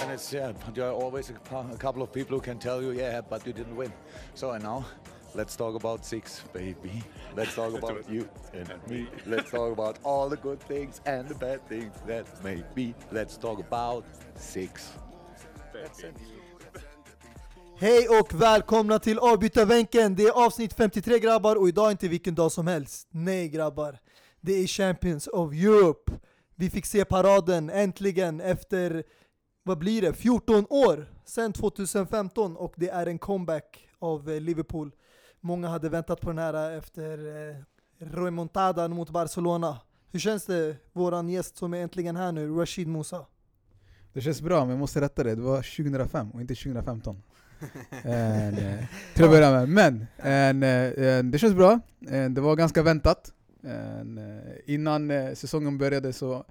And it's yeah, there are always a, couple of people who can tell you, yeah, but you didn't win. So and now, let's talk about six, baby. Let's talk about you and me. Let's talk about all the good things and the bad things that may be. Let's talk about six. That's it. Hej och välkomna till avbytarbänken! Det är avsnitt 53 grabbar och idag är inte vilken dag som helst. Nej grabbar, det är Champions of Europe. Vi fick se paraden äntligen efter, vad blir det, 14 år sedan 2015 och det är en comeback av eh, Liverpool. Många hade väntat på den här eh, efter eh, remontadan mot Barcelona. Hur känns det, våran gäst som är äntligen här nu, Rashid Musa? Det känns bra, men jag måste rätta det. Det var 2005 och inte 2015. En, eh, till att börja med. Men en, eh, en, det känns bra. En, det var ganska väntat. Eh, innan eh, säsongen började så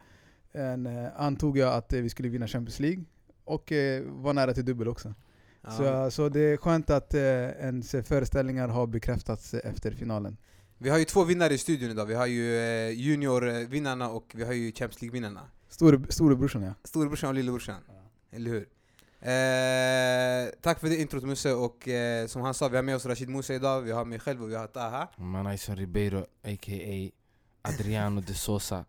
eh, antog jag att eh, vi skulle vinna Champions League och eh, var nära till dubbel också. Så, så det är skönt att eh, ens föreställningar har bekräftats eh, efter finalen. Vi har ju två vinnare i studion idag, vi har ju eh, juniorvinnarna och vi har ju Champions League-vinnarna. Store, storebrorsan ja. Storebrorsan och lillebrorsan, eller hur? Eh, tack för det introt Musse, och eh, som han sa, vi har med oss Rashid Musa idag, vi har mig själv och vi har Taha. Manayson Ribeiro a.k.a. Adriano de Sosa.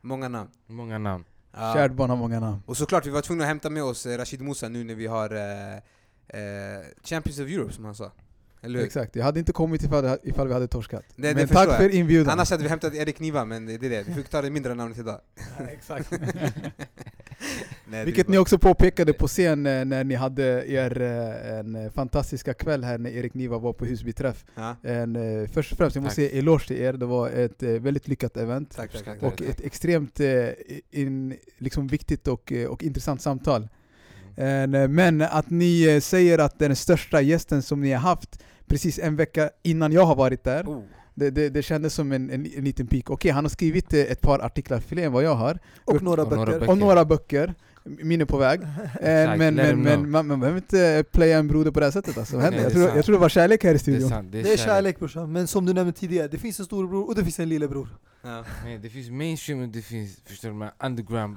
Många namn. Många namn. Ja. Kärt barn har många namn. Och såklart, vi var tvungna att hämta med oss eh, Rashid Musa nu när vi har eh, eh, Champions of Europe som han sa. Eller hur? Exakt, jag hade inte kommit ifall, ifall vi hade torskat. Det- det men tack jag. för inbjudan. Annars hade vi hämtat Erik Niva, men det är det, vi fick ta det mindre namnet idag. exakt. Nej, Vilket ni också påpekade på scen eh, när ni hade er eh, en eh, fantastiska kväll här när Erik Niva var på Husbyträff. Ja, En, först och främst, jag måste Tack. säga eloge till er, det var ett väldigt lyckat event. tack, tack, Och tack. ett extremt in, liksom viktigt och, och intressant samtal. Eh, Men att ni eh, säger att den största gästen som ni har haft precis en vecka innan jag har varit där, Oh. det, det, det kändes som en, en, en liten pik. Okej, han har skrivit eh, ett par artiklar fler än vad jag har, Och några Och några böcker. böcker. och några böcker. Min är på väg. Men men, men man, man behöver inte playa en broder på det här sättet alltså. Nej, jag, tror, jag tror det var kärlek här i Det är studion. sant, det är, Det är kärlek brorsan, men som du nämnde tidigare, det finns en storebror och det finns en lillebror. Ja. Det finns mainstream och det finns, förstår du, underground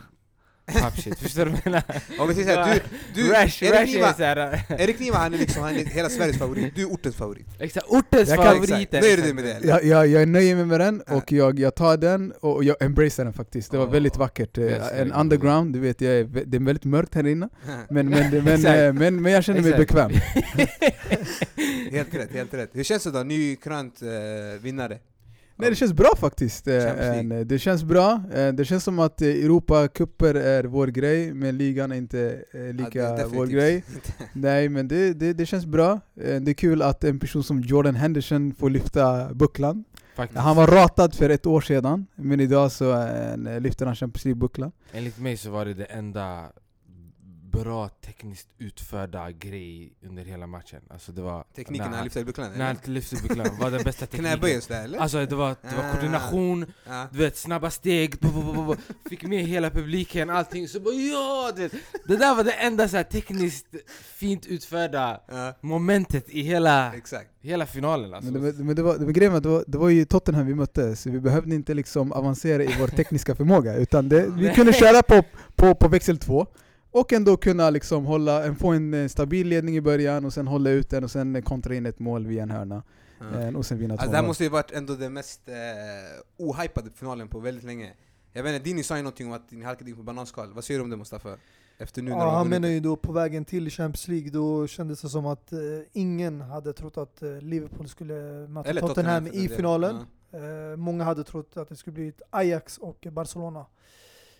pop shit. Förstår du vad jag menar? Och vi säger såhär, du, du, Rash, Erik Rash Niva, är såhär... Erik Niva han är liksom han är hela Sveriges favorit, du är ortens favorit. Exakt, ortens Jag favoriter! Nöjer du dig med det eller? Jag, jag, jag nöjer mig med den och jag, jag tar den och jag embracear den faktiskt. Det var Åh, väldigt vackert. Eh, älskar En underground, du vet, jag är, det är väldigt mörkt här inne. Men, men, men, Exakt. eh, men, men jag känner mig bekväm. helt rätt, helt rätt. Hur känns det då? Nykrönt eh, vinnare? Nej det känns bra faktiskt. Eh, eh, Det känns bra. Eh, Det känns som att Europacuper är vår grej, men ligan är inte Ja, lika det är vår grej. Nej men det, det, det känns bra. Det är kul att en person som Jordan Henderson får lyfta bucklan. Faktiskt. Han var ratad för ett år sedan, men idag så lyfter han Champions League-bucklan. Enligt mig så var det det enda bra tekniskt utförda grej under hela matchen. Alltså det var... Tekniken när han lyfter bucklan När han lyfte bucklan var den bästa tekniken. Knäböj och eller? Alltså det var, det var Ah. koordination, Ja. du vet snabba steg, bu- fick med hela publiken, allting. Så bara ja! Du vet. Det där var det enda så här, tekniskt fint utförda Ja, momentet i hela, exakt. hela finalen alltså. Men, det, var- men det, var, det var grejen var att det var, det var ju Tottenham vi mötte, så vi behövde inte liksom avancera i vår tekniska förmåga. Utan det, vi kunde köra på, på, på växel två, och ändå kunna liksom hålla, få en eh, stabil ledning i början, och sen hålla ut den, och sen kontra in ett mål via en hörna. Eh, Och sen vinna Alltså, det här 2-0. måste ju varit ändå den mest eh, ohypade finalen på väldigt länge. Jag vet inte, Dini sa ju någonting om att ni halkade in på bananskal. Vad säger du om det Mustafa? Efter nu när Ja, har han menar ju då på vägen till Champions League, då kändes det som att eh, ingen hade trott att eh, Liverpool skulle möta Eller Tottenham, för i finalen. Eh, många hade trott att det skulle bli ett Ajax och Barcelona.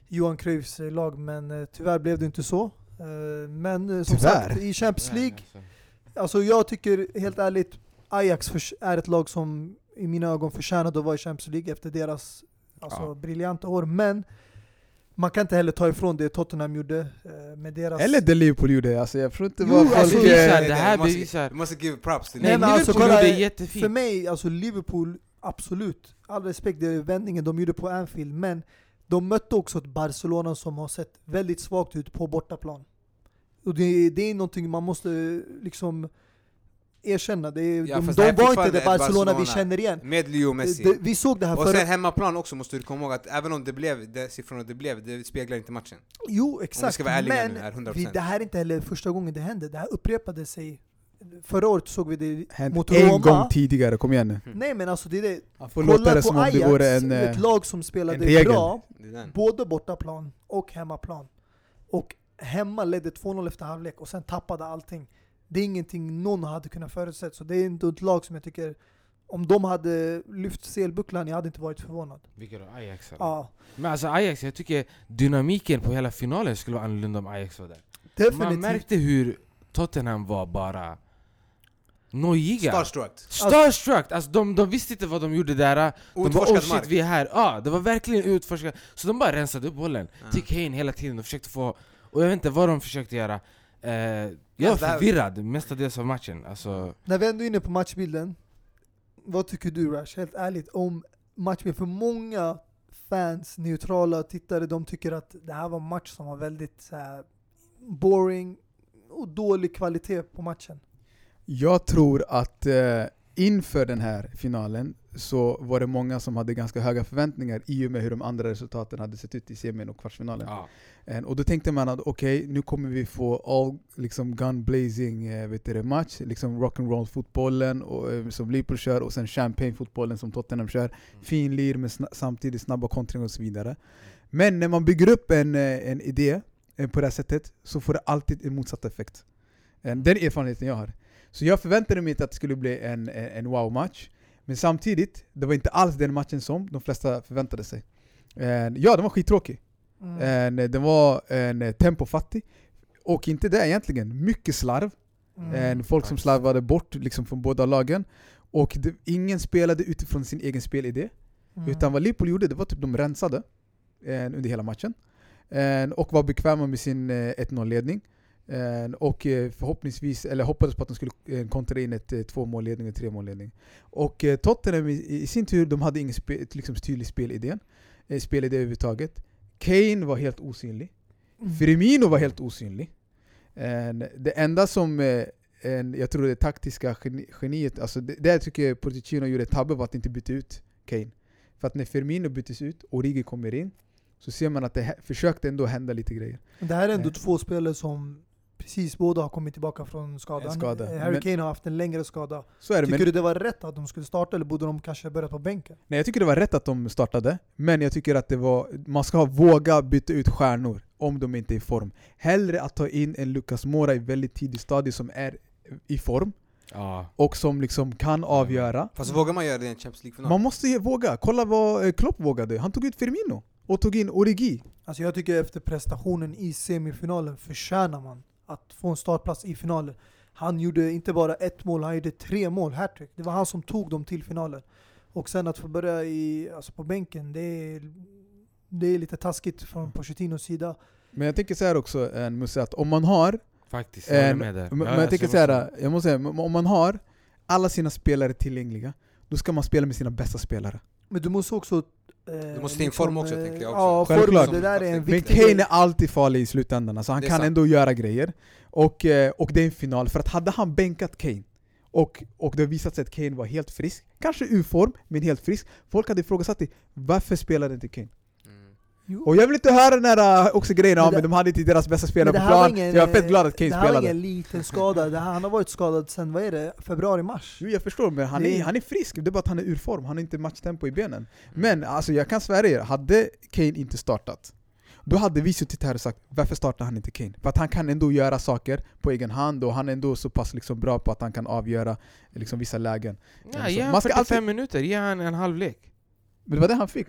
Johan Cruyffs lag, men eh, tyvärr blev det inte så. Eh, men eh, som Tyvärr? sagt, i Champions League, alltså. alltså jag tycker helt ärligt, Ajax är ett lag som i mina ögon förtjänade att vara i Champions League efter deras alltså, Ja. briljanta år. Men man kan inte heller ta ifrån det Tottenham gjorde med deras... Eller det Liverpool gjorde, alltså, jag tror inte Jo, alltså, folk... Det eh, bevisar, Nej, det nej, här du måste- bevisar. Du måste give props till Nej, Nej, men alltså, Liverpool kolla, gjorde jättefint. För mig, alltså Liverpool, absolut. All respekt, det är vändningen de gjorde på Anfield. Men de mötte också ett Barcelona som har sett väldigt svagt ut på bortaplan. Och det, det är någonting man måste liksom erkänna. Det Ja, de här de var inte det fortfarande Barcelona, vi Barcelona. känner igen. Med Leo Messi. Det, vi såg det här och sen hemmaplan också måste du komma ihåg att även om det blev de siffrorna det blev, det speglar inte matchen. Jo, exakt. ska vara ärliga men nu, är 100%. vi, det här är inte heller första gången det hände. Det här upprepade sig. Förra året såg vi det Hänt mot en Roma. gång tidigare, kom igen nu. Nej men alltså det är det. Han får låta det som om det vore en, ett eh, lag som spelade bra, både bortaplan och hemmaplan. Och hemma ledde 2-0 efter halvlek och sen tappade allting. Det är ingenting någon hade kunnat förutse. Så det är ändå ett lag som jag tycker, om de hade lyft selbucklan, jag hade inte varit förvånad. Vilka då? Ajax eller? Ja, Men alltså Ajax, jag tycker dynamiken på hela finalen skulle vara annorlunda om Ajax var där. Man definitivt. märkte hur Tottenham var bara nojiga. Starstruck. Starstruck! Alltså de, de visste inte vad de gjorde där. De bara oh shit mark. vi är här. Ja, det var verkligen utforskat. Så de bara rensade upp bollen Ja. till Kane hela tiden och försökte få... Och jag vet inte vad de försökte göra. Eh, jag Ja, var förvirrad mestadels av matchen. Alltså, När vi ändå är inne på matchbilden, vad tycker du Rash, helt ärligt, om matchbilden? För många fans, neutrala tittare, de tycker att det här var en match som var väldigt så här, boring och dålig kvalitet på matchen. Jag tror att eh, inför den här finalen så var det många som hade ganska höga förväntningar i och med hur de andra resultaten hade sett ut i semin och kvartsfinalen. ja. Eh, Och då tänkte man att okej, nu kommer vi få all liksom gun blazing eh, vet du, match, liksom rock'n'roll fotbollen och, eh, som Liverpool kör och sen champagne fotbollen som Tottenham kör. Fin lir med sna samtidigt snabba kontringar och så vidare. Men när man bygger upp en, eh, en idé eh, på det här sättet så får det alltid en motsatt effekt. Den erfarenheten jag har. Så jag förväntade mig inte att det skulle bli en, en en wow-match. Men samtidigt, det var inte alls den matchen som de flesta förväntade sig. Eh, Ja, den var skittråkig. Mm. En, den var en eh, tempofattig. Och inte det egentligen, mycket slarv. Mm. En, folk som slarvade bort liksom, från båda lagen. Och det, ingen spelade utifrån sin egen spelidé. Mm. Utan vad Liverpool gjorde, det var typ de rensade eh, under hela matchen. Eh, och var bekväma med sin eh, 1-0-ledning. Eh, och eh, förhoppningsvis, eller hoppades på att de skulle eh, kontra in ett eh, två målledning och tre målledning. Och Tottenham i, i sin tur, de hade ingen spe, liksom, tydlig spelidé. Spelidé överhuvudtaget. Kane var helt osynlig. Mm. Firmino var helt osynlig. Det enda som, jag tror det taktiska geni, geniet, alltså det, jag tycker Pochettino gjorde tabbe var att inte byta ut Kane. För att när Firmino byttes ut och Origi kommer in, så ser man att det försökte ändå hända lite grejer. Det här är ändå Eh. två spelare som precis båda har kommit tillbaka från skadan. Skada. Eh, Harry Kane har haft en längre skada. Så är det. Tycker Men, du det var rätt att de skulle starta eller borde de kanske börjat på bänken? nej, jag tycker det var rätt att de startade, men jag tycker att det var, man ska våga byta ut stjärnor om de inte är i form. Hellre att ta in en Lucas Moura i väldigt tidig stadie som är i form, Ja. och som liksom kan avgöra. Fast vågar man göra det i en Champions League-final? Man måste ju våga. Kolla vad eh, Klopp vågade. Han tog ut Firmino och tog in Origi. Alltså jag tycker efter prestationen i semifinalen förtjänar man att få en startplats i finalen. Han gjorde inte bara ett mål, han gjorde tre mål, hattrick. Det var han som tog dem till finalen. Och sen att få börja i, alltså på bänken, det är, det är lite taskigt från Pochettinos sida. Men jag tänker så här också, eh, Musse, att om man har... Faktiskt, jag En, med men, Ja, men jag tänker så här, jag måste säga, om man har alla sina spelare tillgängliga, då ska man spela med sina bästa spelare. Men du måste också... Eh, Du måste in form också, eh, tänker jag också. Ja, Självklart. det där är en Men viktig Kane grej. är alltid farlig i slutändan, alltså han kan sant. ändå göra grejer. Och, eh, och det är en final, för att hade han bänkat Kane, och, och det har visat sig att Kane var helt frisk, kanske ur form, men helt frisk, folk hade ifrågasatt det. Varför spelade inte Kane? Mm. Jo. Och jag vill inte höra den där äh, också grejen, Men ja det- men de hade inte deras bästa spelare det på här var plan. ingen, jag är fett glad att Kane Det här var spelade. ingen liten skada, det här, han har varit skadad sen, vad är det, februari-mars? Jo jag förstår, men han Det- är, han är frisk, det är bara att han är ur form, han har inte matchtempo i benen. Men alltså jag kan svära er, hade Kane inte startat, då hade vi suttit här och sagt varför startar han inte Kane? För att han kan ändå göra saker på egen hand och han är ändå så pass liksom bra på att han kan avgöra liksom, vissa lägen. Ja, Så ge ska 45 alltid- minuter, ge han en halvlek. Men det var det han fick.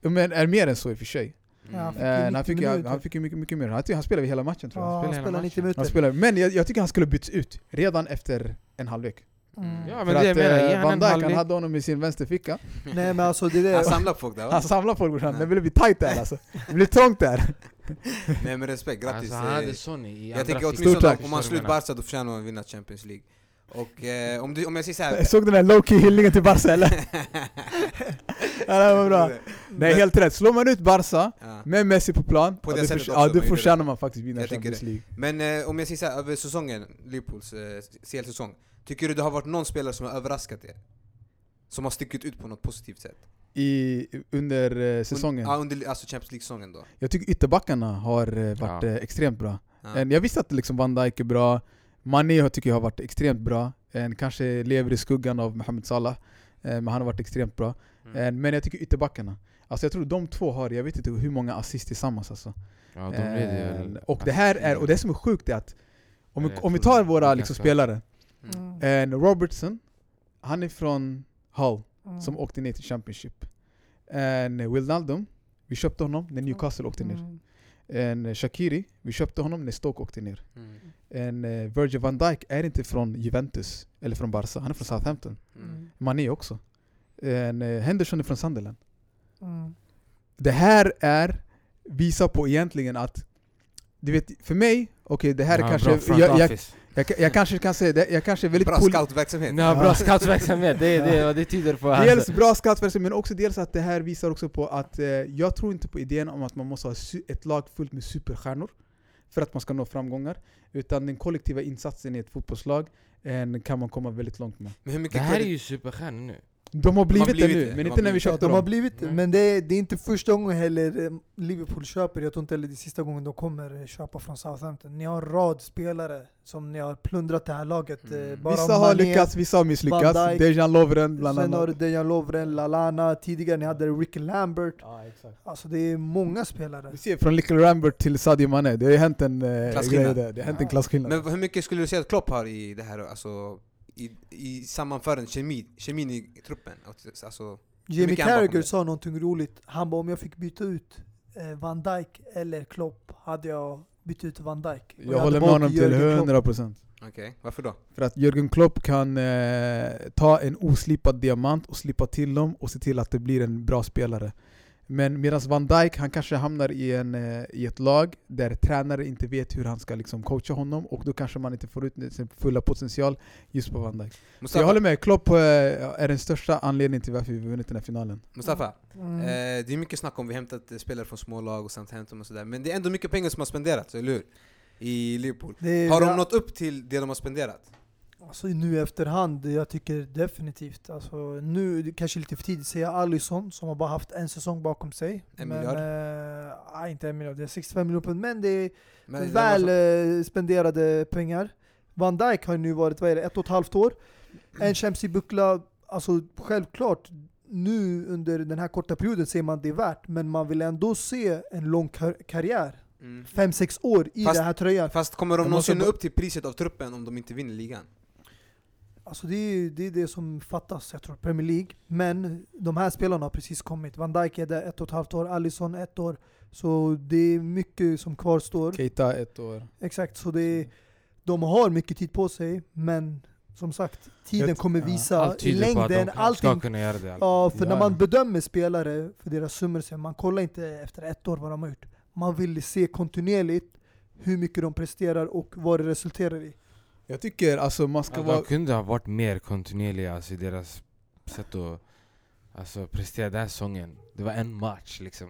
Ja, Men är mer än så i och för sig. Ja, han Mm. fick Eh, han, 90 fick, ju- han, minuter. han fick ju mycket, mycket mer. Han, han spelade hela matchen tror jag. Ja, han spelar 90 matchen. Han minuter. spelade, men jag, jag tycker han skulle bytts ut redan efter en halvlek. Mm. Ja, För men det jag att menar, eh, han Van Dijk han hade honom i sin vänsterficka. Nej men alltså det är Han det. samlar folk där Han va? samlar folk brorsan, det ville bli tight där alltså. Det blir trångt där. Nej men respekt, grattis. Alltså, han eh, hade Sonny i jag andra tänker fickan. Tack. åtminstone om man vad jag Barca då förtjänar man att vinna Champions League. Och eh, om, du, om jag säger. Jag såg den där low-key hyllningen till Barca eller? ja, det var bra. Nej helt rätt, slår man ut Barca Ja. med Messi på plan, På det sättet ja, då förtjänar man faktiskt vinna Champions. League. Men eh, om jag säger såhär, över säsongen, Liverpools eh, CL-säsong. Tycker du det har varit någon spelare som har överraskat er? Som har stickit ut på något positivt sätt? I, under eh, säsongen. Ja, under alltså Champions League-säsongen då. Jag tycker ytterbackarna har eh, varit eh, extremt bra. En, Jag visste att liksom Van Dijk är bra, Mané har- tycker jag har varit extremt bra. En, kanske lever i skuggan av Mohamed Salah, eh, men han har varit extremt bra. Mm. En, men jag tycker ytterbackarna, alltså jag tror de två har, jag vet inte hur många assist tillsammans alltså. Ja, de väl och det här är, och det som är sjukt är att om, vi, om vi tar våra liksom, spelare, Mm. en Robertson, han är från Hull, Mm. som åkte ner till Championship. En Wijnaldum, vi köpte honom när Newcastle åkte ner. Mm. En Shakiri, vi köpte honom när Stoke åkte ner. Mm. En eh, Virgil van Dijk är inte från Juventus eller från Barca, han är från Southampton. Mm. Mané också. En eh, Henderson är från Sunderland. Mm. Det här är, visar på egentligen att, du vet, för mig, okej det här är Ja, kanske, bra front jag, jag, office. Jag, jag kanske kan säga det, jag kanske är väldigt Bra scoutverksamhet. Ja, bra scoutsverksamhet, det är det, vad det tyder på. Dels Alltså. bra scoutverksamhet men också dels att det här visar också på att eh, jag tror inte på idén om att man måste ha ett lag fullt med superstjärnor för att man ska nå framgångar. Utan den kollektiva insatsen i ett fotbollslag en, kan man komma väldigt långt med. Men hur Det mycket här är ju superstjärnor nu. De har blivit, blivit det nu, det, men de inte har när vi Ja, köpte de har dem. blivit Nej. men det är, det är inte första gången heller eh, Liverpool köper, jag tror inte heller det är sista gången de kommer eh, köpa från Southampton. Ni har en rad spelare som ni har plundrat det här laget. eh, Mm. Bara Vissa har Mané, lyckats, vissa har misslyckats. Dejan Lovren bland Sen har du annat. Dejan Lovren, Lalana, tidigare ni hade Ricky Lambert. Ja, exakt. Alltså det är många spelare. Vi ser från Little Rambert till Sadio Mané, det har ju hänt en eh, grej där. Det har hänt en klasskillnad. Men hur mycket skulle du säga att Klopp har i det här, alltså i, i sammanförandet, kemi, kemin i truppen? Alltså, Jamie Carragher sa någonting roligt. Han bara om jag fick byta ut eh, Van Dijk eller Klopp hade jag bytt ut Van Dijk. Och Jag hade håller med honom till Jürgen Klopp. 100%. okej, varför då? För att Jürgen Klopp kan eh, ta en oslipad diamant och slipa till dem och se till att det blir en bra spelare. Men medan Van Dijk, han kanske hamnar i, en, eh, i ett lag där tränare inte vet hur han ska liksom coacha honom och då kanske man inte får ut sin fulla potential just på Van Dijk. Så Mustafa, jag håller med, Klopp eh, är den största anledningen till varför vi vunnit den här finalen. Mustafa Mm. eh, det är mycket snack om vi hämtat eh, spelare från små lag och Southampton och sådär, men det är ändå mycket pengar som har spenderats, eller hur? I Liverpool. Har de nått upp till det de har spenderat? Alltså nu efterhand, jag tycker definitivt. Alltså, nu kanske lite för tidigt säga Alisson som har bara haft en säsong bakom sig. En men, miljard? Eh, nej, inte en miljard, det är 65 miljoner. Men det är Men väl eh, spenderade pengar. Van Dijk har nu varit, vad är det, ett och ett halvt år. En Champions League-buckla, alltså självklart, nu under den här korta perioden ser man det är värt, men man vill ändå se en lång kar- karriär. Mm. Fem sex år i Fast- den här tröjan. Fast kommer de någonsin upp till priset av truppen om de inte vinner ligan? Alltså det är, det är det som fattas, jag tror, Premier League. Men de här spelarna har precis kommit. Van Dijk är där ett och ett halvt år, Alisson ett år. Så det är mycket som kvarstår. Keita ett år. Exakt, så det är, de har mycket tid på sig, men som sagt, tiden Jag- kommer ja, visa Allt i tyder på att de längden, kan- allting. ska kunna göra det. Ja, för Ja. när man bedömer spelare för deras summor, man kollar inte efter ett år vad de har gjort. Man vill se kontinuerligt hur mycket de presterar och vad det resulterar i. Jag tycker alltså man ska Ja, vara... de kunde ha varit mer kontinuerliga alltså, i deras sätt att alltså, prestera den här säsongen. Det var en match liksom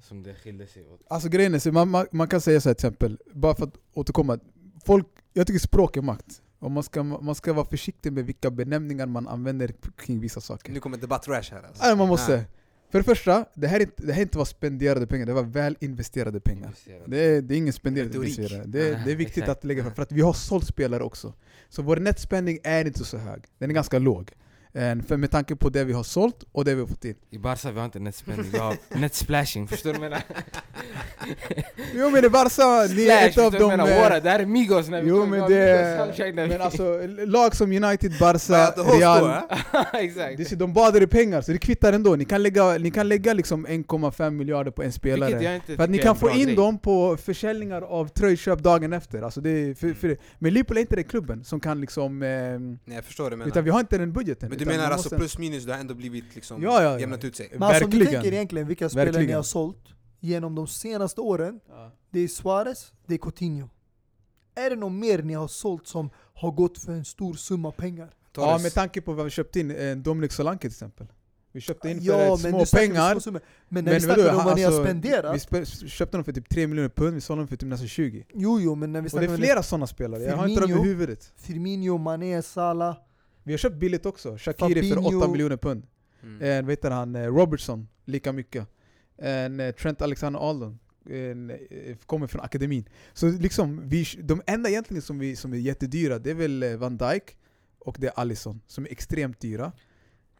som det skilde sig åt. Alltså grejen är, så man, man, man kan säga så här till exempel, bara för att återkomma. Folk, jag tycker språk är makt. Och man ska, man ska vara försiktig med vilka benämningar man använder kring vissa saker. Nu kommer debatt-rash här alltså. Nej, man måste. Ja. För det första, det här, är inte, det här inte var spenderade pengar, det var väl investerade pengar. Investerade. Det är, det är ingen spenderade Retorik. investerare. Det, är- det är viktigt exakt. att lägga fram, för att vi har sålt spelare också. Så vår netspending är inte så hög, den är ganska låg. Eh, För med tanke på det vi har sålt och det vi har fått in. I Barca vi har inte netspending, vi har netsplashing. Förstår du vad jag menar? Jo men i Barca, ni är ett av de... eh, det här är Migos när vi Jo men det... Men alltså, lag som United, Barca, Real... eh? Exakt. Det, de badar i pengar, så det kvittar ändå. Ni kan lägga, ni kan lägga liksom 1,5 miljarder på en spelare. För att ni kan få in grej. dem på försäljningar av tröjköp dagen efter. Alltså det för, för, men Liverpool är inte den klubben som kan liksom... ehm, Nej jag förstår det men utan vi har inte den budgeten. Men du menar vi alltså måste- plus minus, det har ändå blivit liksom Ja, ja, ja. jämnat ut sig? Men alltså, om du Verkligen. tänker egentligen vilka spelare ni Verkligen. har sålt genom de senaste åren. Ja. Det är Suarez, det är Coutinho. Är det något mer ni har sålt som har gått för en stor summa pengar? Ja, Torres. med tanke på vad vi köpt in, eh, Dominic Solanke till exempel. Vi köpte in för Ja, men små vi pengar. små. Men när vi vadå, snackar om vad ni har alltså, spenderat. Vi spe- köpte dem för typ 3 miljoner pund, vi sålde dem för typ nästan 20. Jo, jo, men när vi Och det är flera sådana spelare, jag har inte dem i Firmino. huvudet. Firmino, Mané, Salah. Vi har köpt billigt också, Shakiri för Fabinho. 8 miljoner pund. Mm. En, vet du, han, eh, Robertson, lika mycket. En, eh, Trent Alexander-Arnold en, eh, kommer från akademin. Så liksom, vi, de enda egentligen som, vi, som är jättedyra, det är väl eh, Van Dijk och det är Alisson, som är extremt dyra.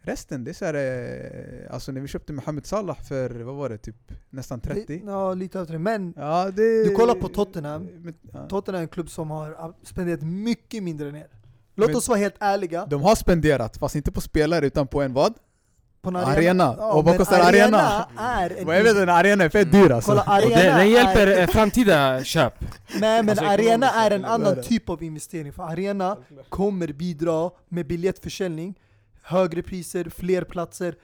Resten, det är så här, eh, alltså när vi köpte Mohamed Salah för, vad var det, typ nästan 30? Det, ja, lite över det. Men Ja, det, Du kollar på Tottenham. Men, ja. Tottenham är en klubb som har spenderat mycket mindre än er. Låt Men- oss vara helt ärliga. De har spenderat, fast inte på spelare utan på en vad? På en Arena. Och vad kostar arena? är en jag vet, en arena är fett dyr alltså. Kolla, arena det, den hjälper är, eh, framtida köp. Nej men Alltså, arena är en annan typ av investering. För arena kommer bidra med biljettförsäljning, högre priser, fler platser.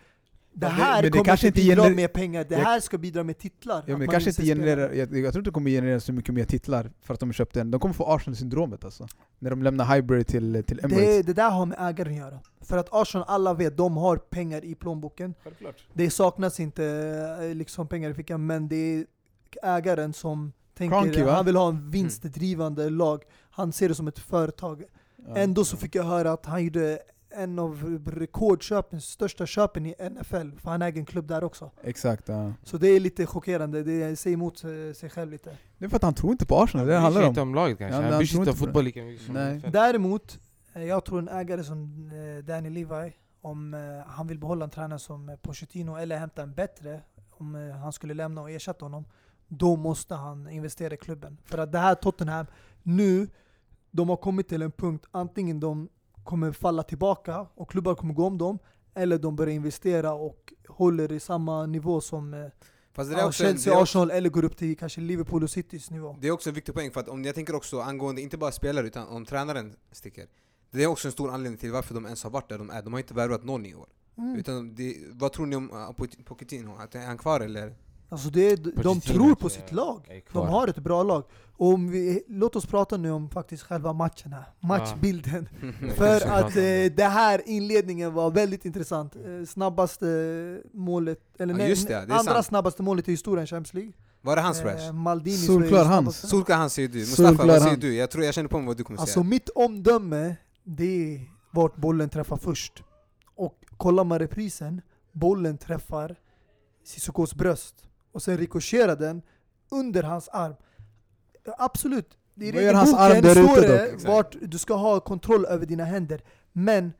Det här men det kommer kanske inte bidra gener- med pengar, det här ska bidra med titlar. Ja, men kanske inte genererar, jag, jag tror inte det kommer generera så mycket mer titlar för att de har köpt den. De kommer få Arsenal-syndromet alltså. När de lämnar Highbury till, till Emirates. det, det där har med ägaren att göra. För att Arsenal, alla vet, de har pengar i plånboken. Det saknas inte eh, liksom pengar i fickan, men det är ägaren som tänker, va? han vill ha en vinstdrivande lag. Han ser det som ett företag. Ja. Ändå så fick jag höra att han gjorde en av rekordköpen, största köpen i NFL, för han äger en klubb där också. Exakt, ja. Så det är lite chockerande, det säger emot eh, sig själv lite. Det är för att han tror inte på Arsenal, det Han handlar om. inte om laget kanske. Ja, han han bryr sig inte om fotboll lika mycket som Nej. NFL. Däremot, eh, jag tror en ägare som eh, Danny Levi, om han vill behålla en tränare som Pochettino eller hämta en bättre, om han skulle lämna och ersätta honom, då måste han investera i klubben. För att det här Tottenham, nu, de har kommit till en punkt, antingen de kommer falla tillbaka och klubbar kommer gå om dem, eller de börjar investera och håller i samma nivå som eh, Fast det är också, Chelsea, det är Arsenal eller går upp till kanske Liverpool och Citys nivå. det är också en viktig poäng för att om jag tänker också angående inte bara spelare utan om tränaren sticker. Det är också en stor anledning till varför de ens har varit där de är. De har inte värvat någon i år. Mm. Utan det, vad tror ni om Poch- Pochettino? Att är han kvar eller? Alltså det, är- de tror på sitt lag. De har ett bra lag. Och om vi, låt oss prata nu om faktiskt själva matchen här. Matchbilden. För att eh, det här inledningen var väldigt intressant. Eh, snabbaste målet, eller Ja, nej, det, det andra sant. snabbaste målet i historien Champions League. Var det hans Eh, fresh? Maldini Solklar hans. Solka han säger du. Mustafa Solklar vad säger du? Jag tror jag känner på mig vad du kommer Alltså säga. mitt omdöme, det är vart bollen träffar först. Och kollar man reprisen, bollen träffar Sissokos bröst. Och sen rikoscherar den under hans arm. Absolut, i regelboken står det vart du ska ha kontroll över dina händer. Men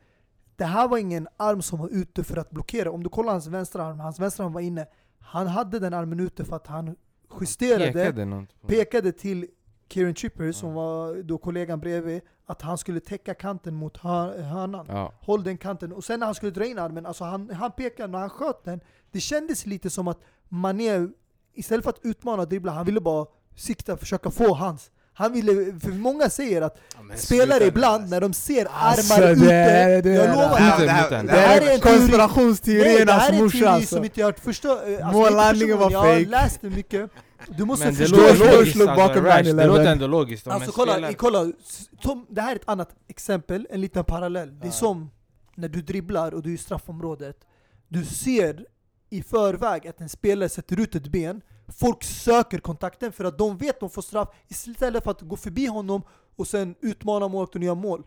det här var ingen arm som var ute för att blockera. Om du kollar hans vänstra arm, hans vänstra arm var inne. Han hade den armen ute för att han justerade Pekade något på- pekade till Kieran Tripper, som Ja. var då kollegan bredvid, att han skulle täcka kanten mot hör- hörnan. Ja. Håll den kanten. Och sen när han skulle dra in armen, alltså han, han pekade, när han sköt den, det kändes lite som att Mané, istället för att utmana och dribbla, han ville bara sikta, försöka få hans. Han ville, för många säger att Ja, spelare ibland, när de ser Alltså, armar ute, är- det är- jag lovar Det här- det här- det Det här är en teori. Nej, det konspirationsteoriernas här är en morsa teori alltså. som inte jag har förstått. Alltså, Mållandningen var jag har fake. läst det mycket. Du måste Men det förstå. låter alltså, bakom Rash, 9/11. det låter ändå logiskt. Alltså kolla, kolla Tom, det här är ett annat exempel, en liten parallell. Det är Ja. som när du dribblar och du är i straffområdet. Du ser i förväg att en spelare sätter ut ett ben, folk söker kontakten för att de vet att de får straff istället för att gå förbi honom och sen utmana målvakten och göra mål.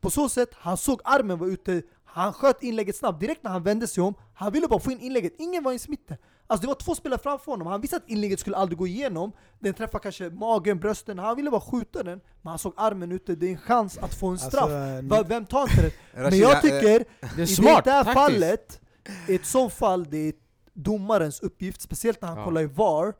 På så sätt, han såg armen var ute, han sköt inlägget snabbt. Direkt när han vände sig om, han ville bara få in inlägget. Ingen var i mitten. Alltså det var två spelare framför honom, han visste att inlägget skulle aldrig gå igenom. Den träffade kanske magen, brösten, han ville bara skjuta den. Men han såg armen ute, det är en chans att få en straff. Alltså, Vem tar inte det? Men jag eh, tycker, Det är i det här taktiskt. fallet, i ett sånt fall, det är domarens uppgift, speciellt när han Ja. kollar i VAR,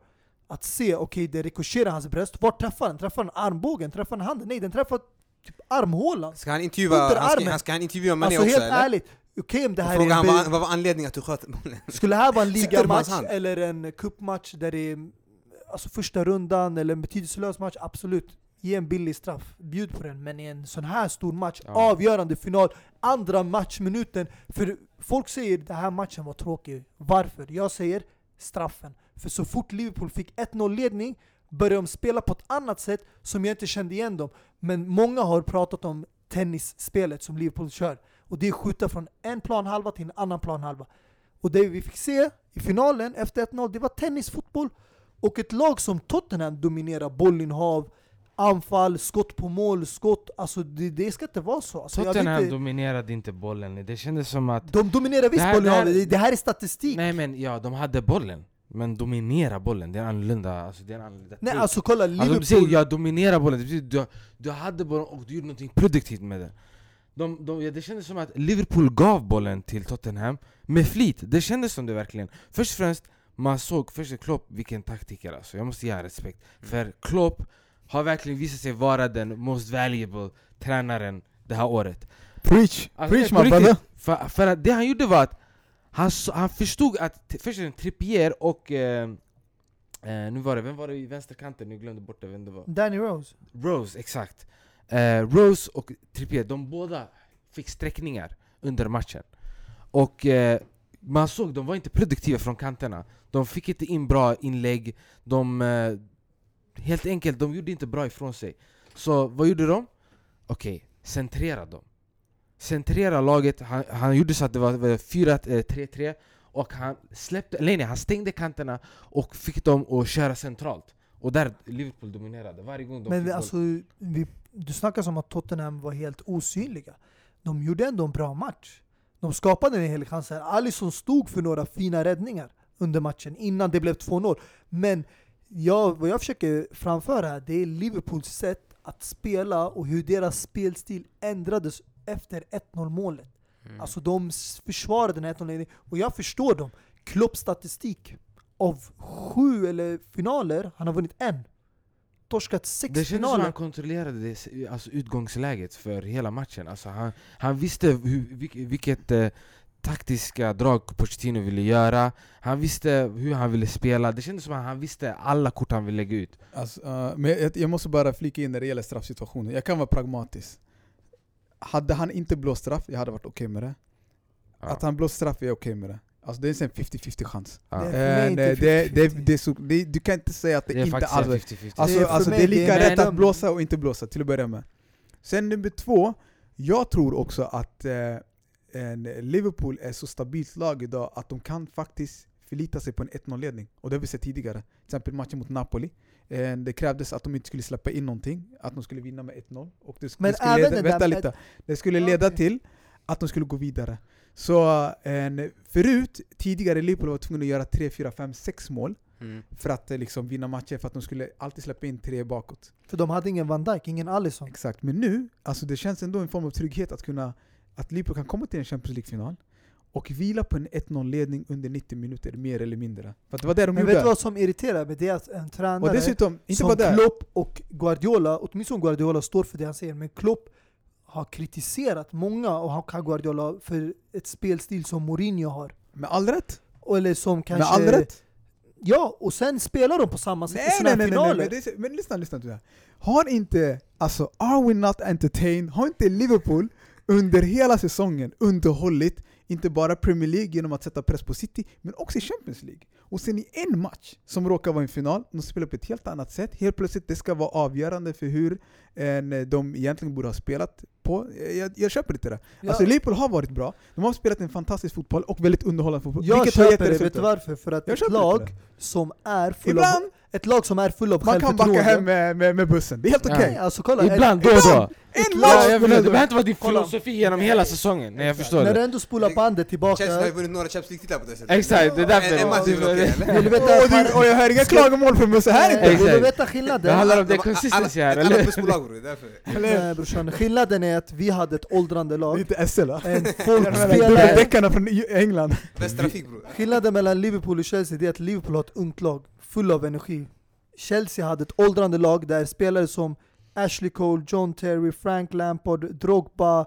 att se, okej det rikoscherar hans bröst, vart träffar den? Träffar den armbågen? Träffar den handen? Nej, den träffar typ armhålan. Ska han intervjua, Under han ska, han ska han intervjua Mané Alltså också helt eller? ärligt, okej om det här är en vad, var anledningen att du sköt bollen? Skulle det här vara en ligamatch eller en cupmatch där det är alltså första rundan eller en betydelselös match, absolut. Ge en billig straff, bjud på den. Men i en sån här stor match, Ja. avgörande final, andra matchminuten. För folk säger den här matchen var tråkig. Varför? Jag säger straffen. För så fort Liverpool fick 1-0 ledning började de spela på ett annat sätt som jag inte kände igen dem. Men många har pratat om tennisspelet som Liverpool kör. Och det är skjuta från en planhalva till en annan planhalva. Och det vi fick se i finalen efter 1-0, det var tennisfotboll. Och ett lag som Tottenham dominerar bollinnehav, anfall, skott på mål, skott. Alltså det, det ska inte vara så. Alltså, Tottenham inte, dominerade inte bollen, det kändes som att... de dominerar visst Det här- bollinnehav, det här- det, det här är statistik. Nej men ja, de hade bollen. Men dominera bollen, det är annorlunda. Alltså, det är annorlunda Nej alltså kolla, Alltså, Liverpool... de säger jag dominerar bollen, det betyder du, du hade bollen och du gjorde något produktivt med den. De, de, ja, det kändes som att Liverpool gav bollen till Tottenham med flit, det kändes som det verkligen. Först och främst, man såg först Klopp vilken taktiker alltså, jag måste ge respekt. För Klopp har verkligen visat sig vara den most valuable tränaren det här året. Preach! Alltså, Preach my riktigt. brother! För, för att det han gjorde var att han, han förstod att först Trippier och... Eh, eh, nu var det, vem var det i vänsterkanten? Nu glömde bort det, vem det var. Danny Rose. Rose, exakt. Eh, Rose och Trippier, de båda fick sträckningar under matchen. Och eh, man såg, de var inte produktiva från kanterna. De fick inte in bra inlägg, de... Eh, helt enkelt, de gjorde inte bra ifrån sig. Så vad gjorde de? Okej, centrera dem. Centrera laget, han, han gjorde så att det var var 4-3-3 och han släppte, nej, nej, han stängde kanterna och fick dem att köra centralt. Och där Liverpool dominerade varje gång de Men fick alltså, vi, du snackar som att Tottenham var helt osynliga. De gjorde ändå en bra match. De skapade en hel chans här. Alisson stod för några fina räddningar under matchen innan det blev 2-0. Men jag, vad jag försöker framföra här, det är Liverpools sätt att spela och hur deras spelstil ändrades efter 1-0 målet. Mm. Alltså de försvarade den här 1-0 ledningen. Och jag förstår dem. Klopps statistik. Av sju eller finaler, han har vunnit en. Torskat sex Det kändes som finaler. han kontrollerade det, alltså utgångsläget för hela matchen. Alltså han, han visste hur, vilk, vilket eh, taktiska drag Pochettino ville göra. Han visste hur han ville spela. Det kändes som att han visste alla kort han ville lägga ut. Alltså, eh, men jag, jag måste bara flika in när det gäller straffsituationen. Jag kan vara pragmatisk. Hade han inte blåst straff, jag hade varit okej med det. Ja. Att han blåst straff, är jag okej med det. Alltså det är en 50-50 chans. Ja. Det är Eh, inte det, det, det, 50-50. det är så, det, du kan inte säga att det, Det är inte alls en är 50-50. Alltså, Det är är, alltså, det är lika det är rätt att blåsa och inte blåsa, till att börja med. Sen nummer två, jag tror också att eh, en Liverpool är så stabilt lag idag att de kan faktiskt förlita sig på en 1-0-ledning. Och det har vi sett tidigare. Till exempel matchen mot Napoli. Eh, det krävdes att de inte skulle släppa in någonting, att de skulle vinna med 1-0. Och det, sk- Men det skulle leda, den vänta lite. Det skulle leda till att de skulle gå vidare. Så en, förut, tidigare Liverpool var tvungna att göra 3, 4, 5, 6 mål Mm. för att eh, liksom vinna matcher, för att de skulle alltid släppa in tre bakåt. För de hade ingen Van Dijk, ingen Alisson. Exakt, men nu, alltså det känns ändå en form av trygghet att kunna att Liverpool kan komma till en Champions League-final och vila på en 1-0-ledning under 90 minuter, mer eller mindre. För det var det de Men vet du gjorde. vad som irriterar mig? Det är att en Och tränare dessutom, inte som bara. Klopp och Guardiola, åtminstone Guardiola står för det han säger, men Klopp har kritiserat många och han Guardiola för ett spelstil som Mourinho har. Med all rätt. Eller som kanske... Med all rätt. Ja, och sen spelar de på samma sätt i Nej, såna nej, här nej, nej, nej, finaler. men, det är, så- men lyssna, lyssna till det här. Har inte, alltså, are we not entertained? Har inte Liverpool under hela säsongen underhållit inte bara Premier League genom att sätta press på City, men också i Champions League. Och sen i en match, som råkar vara en final, de spelar på ett helt annat sätt. Helt plötsligt, det ska vara avgörande för hur en, de egentligen borde ha spelat på. Jag, jag köper inte det. Ja. Alltså Liverpool har varit bra, de har spelat en fantastisk fotboll och väldigt underhållande fotboll. Jag vilket har köper det, vet du varför? För att Jag ett lag som är full Ibland av, ett lag som är full av man kan backa hem med, med, med bussen, det är helt Ja. okej. Nej, alltså kolla, Ibland, då och då. En ett match! Ja, lag- jag vet, det behöver inte vara din filosofi genom hela säsongen. Nej, jag förstår När du det. ändå spolar bandet Chelsea har tillbaka ju vunnit några Champions League-titlar på det sättet. Exakt, det är därför. En, match är väl okej Och, jag hör inga klagomål från Musse här Eh, inte! Vill du veta Det skillnaden? handlar om det De- consistency alla- här, eller? Bror, det är därför. Nej brorsan, skillnaden är att vi hade ett åldrande Det är lag. inte SL va? En folk spelare. Dubbeldäckarna från England. Västtrafik bror. Skillnaden mellan Liverpool och Chelsea är att Liverpool har ett ungt lag, full av energi. Chelsea hade ett åldrande lag där spelare som Ashley Cole, John Terry, Frank Lampard, Drogba,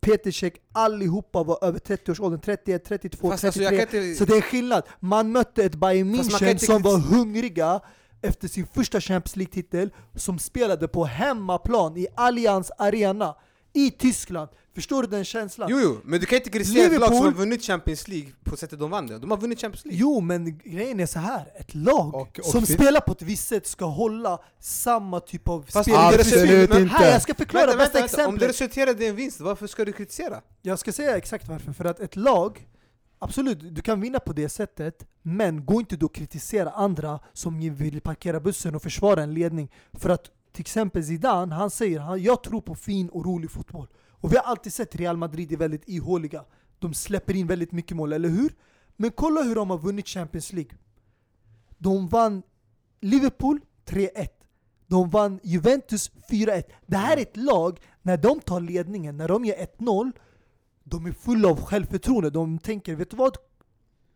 Peter Cech, allihopa var över 30-årsåldern, 31, 32, Fast alltså jag 33. kan inte... Så det är en skillnad. Man mötte ett Bayern München inte som var hungriga efter sin första Champions League-titel, som spelade på hemmaplan i Allianz Arena. i Tyskland. Förstår du den känslan? Jo, jo, men du kan inte kritisera ett lag som har vunnit Champions League på sättet de vann det. De har vunnit Champions League. Jo, men grejen är så här. ett lag Och- och som spelar på ett visst sätt ska hålla samma typ av Fast spel. Absolut inte. Här, jag ska förklara Vänta, bästa vänta, vänta. Om det exemplet. resulterade i en vinst, varför ska du kritisera? Jag ska säga exakt varför. För att ett lag, absolut, du kan vinna på det sättet, men gå inte då och kritisera andra som vill parkera bussen och försvara en ledning. För att till exempel Zidane, han säger han, jag tror på fin och rolig fotboll. Och vi har alltid sett Real Madrid är väldigt ihåliga. De släpper in väldigt mycket mål, eller hur? Men kolla hur de har vunnit Champions League. De vann Liverpool 3-1. De vann Juventus 4-1. Det här är ett lag, när de tar ledningen, när de gör 1-0, de är fulla av självförtroende. De tänker, vet du vad?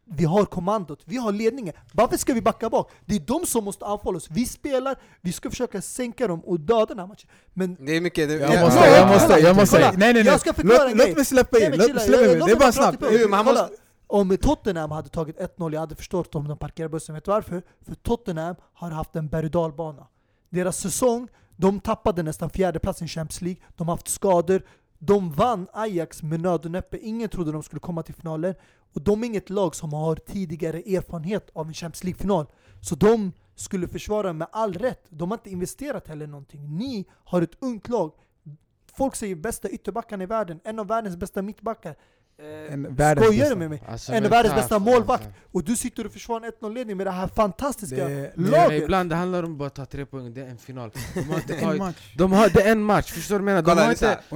Vi har kommandot, vi har ledningen. Varför ska vi backa bak? Det är de som måste anfalla oss. Vi spelar, vi ska försöka sänka dem och döda den här matchen. Men Det är mycket... Det, Jag Ja, måste, jag måste, jag måste. kolla. Nej nej nej. Jag ska förklara låt, en låt mig släppa Nej, in, låt jag- in. låt Det är bara snabbt. måste- Om Tottenham hade tagit 1-0, jag hade förstått om de parkerar bussen. Vet du varför? För Tottenham har haft en berg. Deras säsong, de tappade nästan fjärde platsen i Champions League, de har haft skador, de vann Ajax med nöd och näppe, ingen trodde de skulle komma till finalen. Och de är inget lag som har tidigare erfarenhet av en Champions League-final. Så de skulle försvara med all rätt. De har inte investerat heller någonting. Ni har ett ungt lag. Folk säger bästa ytterbackarna i världen, en av världens bästa mittbackar. Eh, En världens Skojar bästa. du med mig? Alltså, en av världens bästa målvakt. alltså. Och du sitter och försvarar en 1-0-ledning med det här fantastiska Det- laget. Ibland det handlar om bara att ta tre poäng, det är en final. De har Det en match. de har, det är en match, förstår du vad jag menar? De har,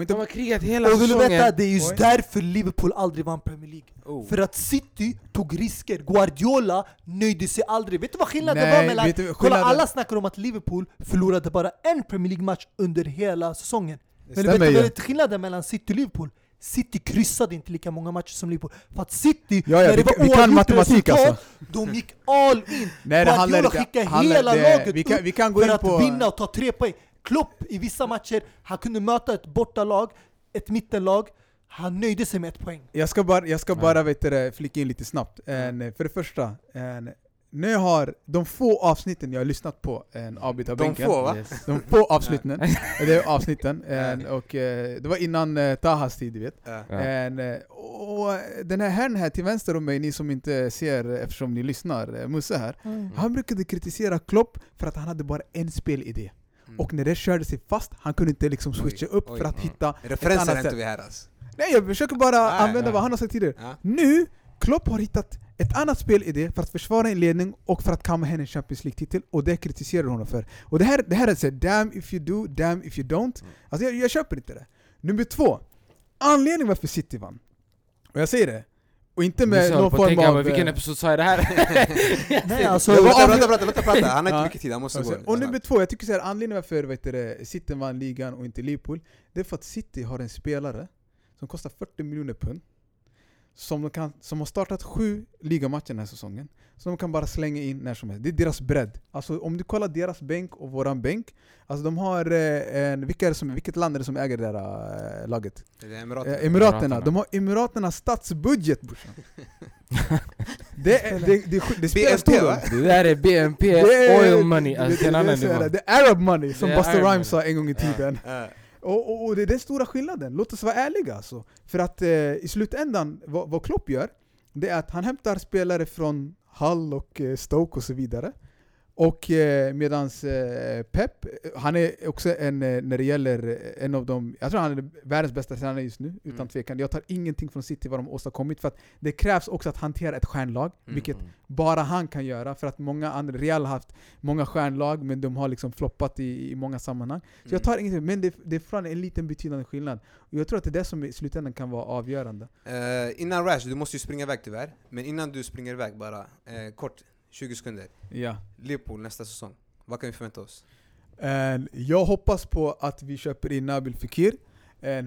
inte, de har krigat hela Och vill du säsongen. veta, det är just därför Liverpool aldrig vann Premier League. Oh. För att City tog risker. Guardiola nöjde sig aldrig. Vet du vad skillnaden Nej, var mellan... du Kolla, alla snackar om att Liverpool förlorade bara en Premier League-match under hela säsongen. Men stämmer vet du vad skillnaden mellan City och Liverpool? City kryssade inte lika många matcher som Liverpool. För att City, Ja, ja, när det vi var kan- vi kan matematik, resultat, alltså. de gick all in. Nej det Guardiola inte... skickade hela det- laget vi kan, upp vi kan gå för in att på... vinna och ta tre poäng. Klopp i vissa matcher, han kunde möta ett bortalag, ett mittenlag, han nöjde sig med ett poäng. Jag ska bara, jag ska bara vet du, det, flika in lite snabbt. En, för det första, en, nu har de få avsnitten jag har lyssnat på en De avbytarbänken få va? Yes. De få avsnitten, det är avsnitten, en, och eh, det var innan eh, Tahas tid du vet. Ja. Ja. En, eh, och den här herrn här till vänster om mig, ni som inte ser eh, eftersom ni lyssnar, Musse här. Han brukade kritisera Klopp för att han hade bara en spelidé. Mm. Och när det körde sig fast, han kunde inte liksom switcha Oj, upp oj. för att Mm. hitta Referenser annat är inte sätt. vi här alltså. Nej jag försöker bara Nej, använda nej. vad han har sagt tidigare. Ja. Nu, Klopp har hittat ett annat spelidé för att försvara en ledning och för att kamma hem en Champions League-titel och det kritiserar honom för. Och det här, det här är så damn if you do, damn if you don't. Mm. Alltså jag, jag köper inte det. Nummer två, anledningen varför City vann. Och jag säger det, och inte med någon form tänka, av... men vilken eh, episod sa jag det här? Nej, alltså, prata, låt prata. Han har inte mycket tid, han måste gå. Och nummer två, jag tycker så här, anledningen varför vet du, City vann ligan och inte Liverpool, det är för att City har en spelare som kostar 40 miljoner pund, som, de kan, som har startat sju ligamatcher den här säsongen, som de kan bara slänga in när som helst. Det är deras bredd. Alltså om du kollar deras bänk och våran bänk, alltså de har eh, en, vilka är det som, vilket land är det som äger det där eh, laget? Det är Eh, Emiraterna. Emiraterna. Emiraterna. De har Emiraternas statsbudget brorsan. det, är- det, det, det, det spelar BNP, stor roll. Det där är BNP, Det oil money, det- alltså det det- det nivå. Det är Arab money, som Det Buster Rhymes sa en gång i tiden. Ja. Och, och, och det är den stora skillnaden, låt oss vara ärliga alltså. För att eh, i slutändan, vad, vad Klopp gör, det är att han hämtar spelare från Hull och eh, Stoke och så vidare. Och eh, medans eh, Pep, han är också en, eh, när det gäller eh, en av de, jag tror han är världens bästa tränare just nu, utan Mm. tvekan. Jag tar ingenting från City vad de åstadkommit, för att det krävs också att hantera ett stjärnlag, Mm. vilket bara han kan göra, för att många andra, Real har haft många stjärnlag, men de har liksom floppat i, i många sammanhang. Så jag tar ingenting, men det, det är fortfarande en liten betydande skillnad. Och jag tror att det är det som i slutändan kan vara avgörande. Eh, innan Rash, du måste ju springa iväg tyvärr. Men innan du springer iväg bara, eh, kort, 20 sekunder. Ja. Liverpool nästa säsong. Vad kan vi förvänta oss? Jag hoppas på att vi köper in Nabil Fekir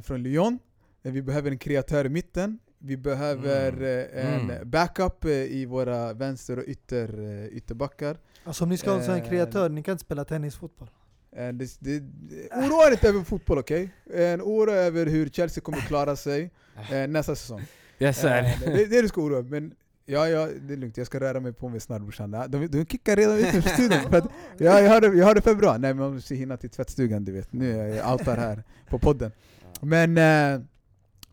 från Lyon. And vi behöver en kreatör i mitten. Vi behöver Mm. eh, en Mm. backup eh, i våra vänster och ytter, eh, ytterbackar. alltså om ni ska ha en sån här Eh, kreatör, ni kan inte spela tennisfotboll. Det, det, det, oroa er inte över fotboll, okej? Okay? Oroa över hur Chelsea kommer klara sig eh, nästa säsong. Yes. Eh, det, det är du ska oroa men ja, ja, det är lugnt. Jag ska röra mig på mig snart brorsan. De, de kickar redan ut ur studion. För att, ja, jag, har det, jag har det för bra. Nej men man måste hinna till tvättstugan du vet. Nu är jag outar här på podden. Men eh,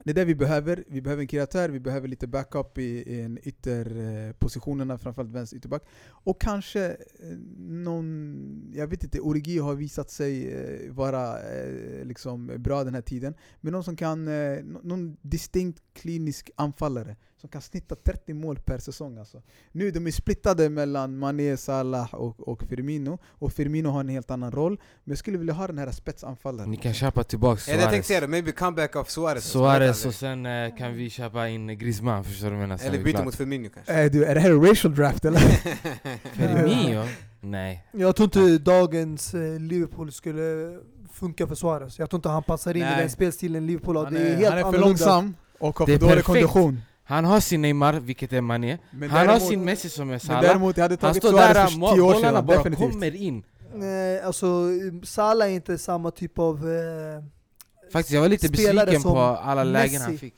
det är det vi behöver. Vi behöver en kreatör, vi behöver lite backup i, i en ytterpositionerna, eh, framförallt vänster ytterback. Och kanske eh, någon, jag vet inte, Origi har visat sig eh, vara eh, liksom bra den här tiden. Men någon som kan, eh, någon distinkt klinisk anfallare som kan snitta 30 mål per säsong alltså. Nu de är splittade mellan Mané, Salah och, och Firmino, och Firmino har en helt annan roll. Men jag skulle vilja ha den här spetsanfallaren. Ni kan köpa tillbaka Ja, jag tänkte Suarez. säga det, maybe comeback av Suarez. Suarez och sen eh, kan vi köpa in Griezmann, förstår du vad jag menar? Eller byta mot Firmino kanske. Äh, du, är det här en racial draft eller? Firmino? Nej. Jag tror inte dagens eh, Liverpool skulle funka för Suarez. Jag tror inte han passar in Nej. i den spelstilen Liverpool har. Han Det är är, helt han är för annorlunda. långsam och har Det för är dålig perfekt. kondition. Han har sin Neymar, vilket är Mané. Men Han har däremot- sin Messi som är Men Salah. däremot, jag hade Han tagit står där, för mo- 10 år bollarna sedan, bara definitivt. kommer in. Eh, alltså, Salah är inte samma typ av... Eh, Faktiskt, jag var lite Spelare besviken som på alla lägen han Messi. fick.